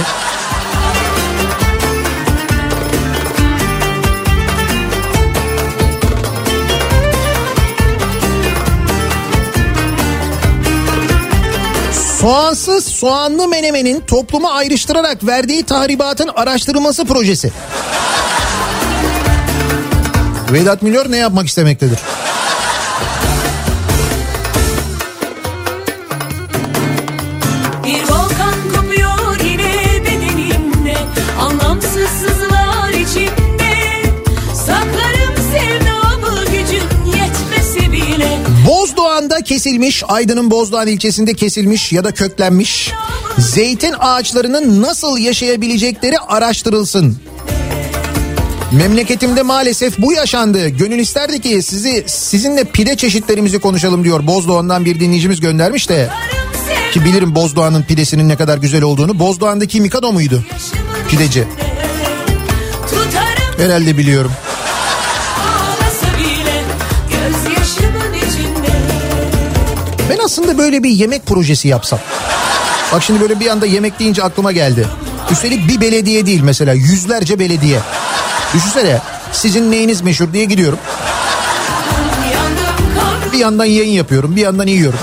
Soğansız soğanlı menemenin toplumu ayrıştırarak verdiği tahribatın araştırılması projesi. Vedat Milor ne yapmak istemektedir? Kesilmiş, Aydın'ın Bozdoğan ilçesinde kesilmiş ya da köklenmiş zeytin ağaçlarının nasıl yaşayabilecekleri araştırılsın. Memleketimde maalesef bu yaşandı. Gönül isterdi ki sizi sizinle pide çeşitlerimizi konuşalım diyor. Bozdoğan'dan bir dinleyicimiz göndermiş de. Ki bilirim Bozdoğan'ın pidesinin ne kadar güzel olduğunu. Bozdoğan'daki Mikado muydu? Pideci. Herhalde biliyorum. Aslında böyle bir yemek projesi yapsam. Bak şimdi böyle bir anda yemek deyince aklıma geldi. Üstelik bir belediye değil mesela yüzlerce belediye. Düşünsene sizin neyiniz meşhur diye gidiyorum. Bir yandan yayın yapıyorum bir yandan yiyorum.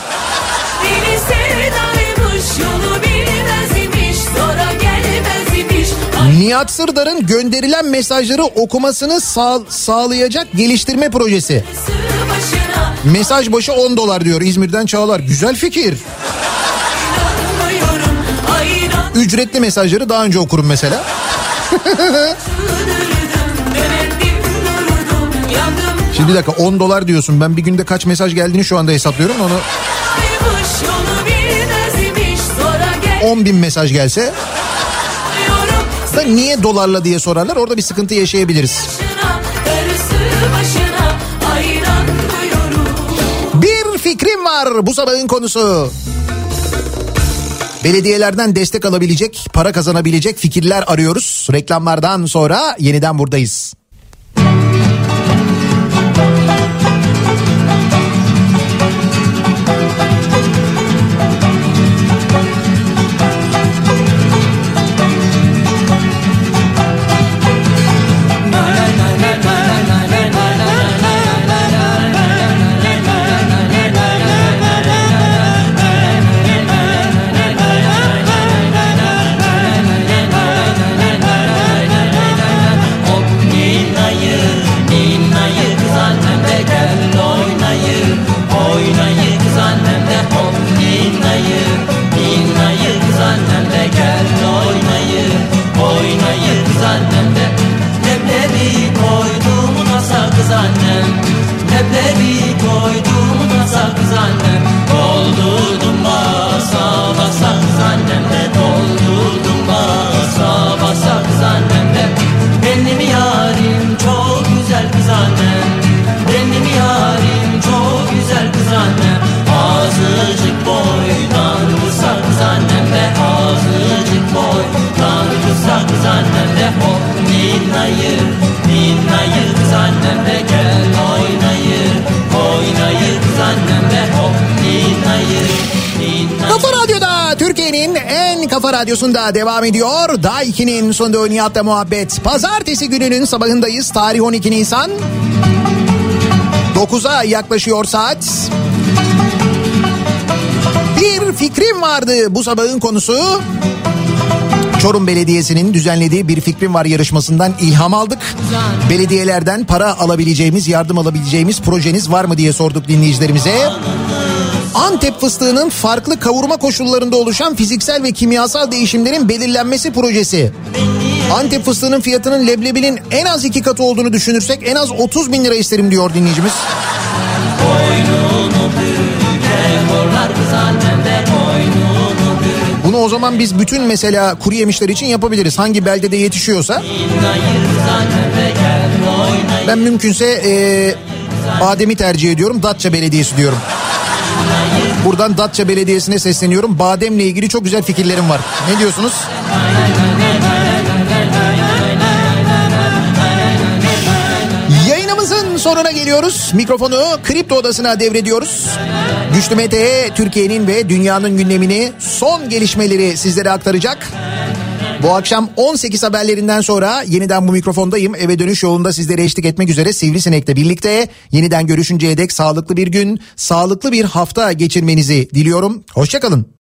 Nihat Sırdar'ın gönderilen mesajları okumasını sağ- sağlayacak geliştirme projesi. Mesaj başı 10 dolar diyor İzmir'den Çağlar. Güzel fikir. Ücretli mesajları daha önce okurum mesela. Şimdi bir dakika 10 dolar diyorsun. Ben bir günde kaç mesaj geldiğini şu anda hesaplıyorum. Onu kaymış yolu bilmez imiş Sonra 10 bin mesaj gelse da niye dolarla diye sorarlar. Orada bir sıkıntı yaşayabiliriz. Başına var bu sabahın konusu. Belediyelerden destek alabilecek, para kazanabilecek fikirler arıyoruz. Reklamlardan sonra yeniden buradayız. Devam ediyor. Daiki'nin sunduğu Nihat'la muhabbet. Pazartesi gününün sabahındayız. Tarih 12 Nisan. 9'a yaklaşıyor saat. Bir fikrim vardı bu sabahın konusu. Çorum Belediyesi'nin düzenlediği bir fikrim var yarışmasından ilham aldık. Belediyelerden para alabileceğimiz, yardım alabileceğimiz projeniz var mı diye sorduk dinleyicilerimize. Antep fıstığının farklı kavurma koşullarında oluşan fiziksel ve kimyasal değişimlerin belirlenmesi projesi. Antep fıstığının fiyatının leblebinin en az iki katı olduğunu düşünürsek en az 30 bin lira isterim diyor dinleyicimiz. Bunu o zaman biz bütün mesela kuru yemişler için yapabiliriz. Hangi beldede yetişiyorsa. Ben mümkünse eee Badem'i tercih ediyorum. Datça Belediyesi diyorum. Buradan Datça Belediyesi'ne sesleniyorum. Bademle ilgili çok güzel fikirlerim var. Ne diyorsunuz? Yayınımızın sonuna geliyoruz. Mikrofonu Kripto Odası'na devrediyoruz. Güçlü Mete Türkiye'nin ve dünyanın gündemini son gelişmeleri sizlere aktaracak. Bu akşam 18 haberlerinden sonra yeniden bu mikrofondayım. Eve dönüş yolunda sizlere eşlik etmek üzere Sivrisinek'le birlikte yeniden görüşünceye dek sağlıklı bir gün, sağlıklı bir hafta geçirmenizi diliyorum. Hoşçakalın.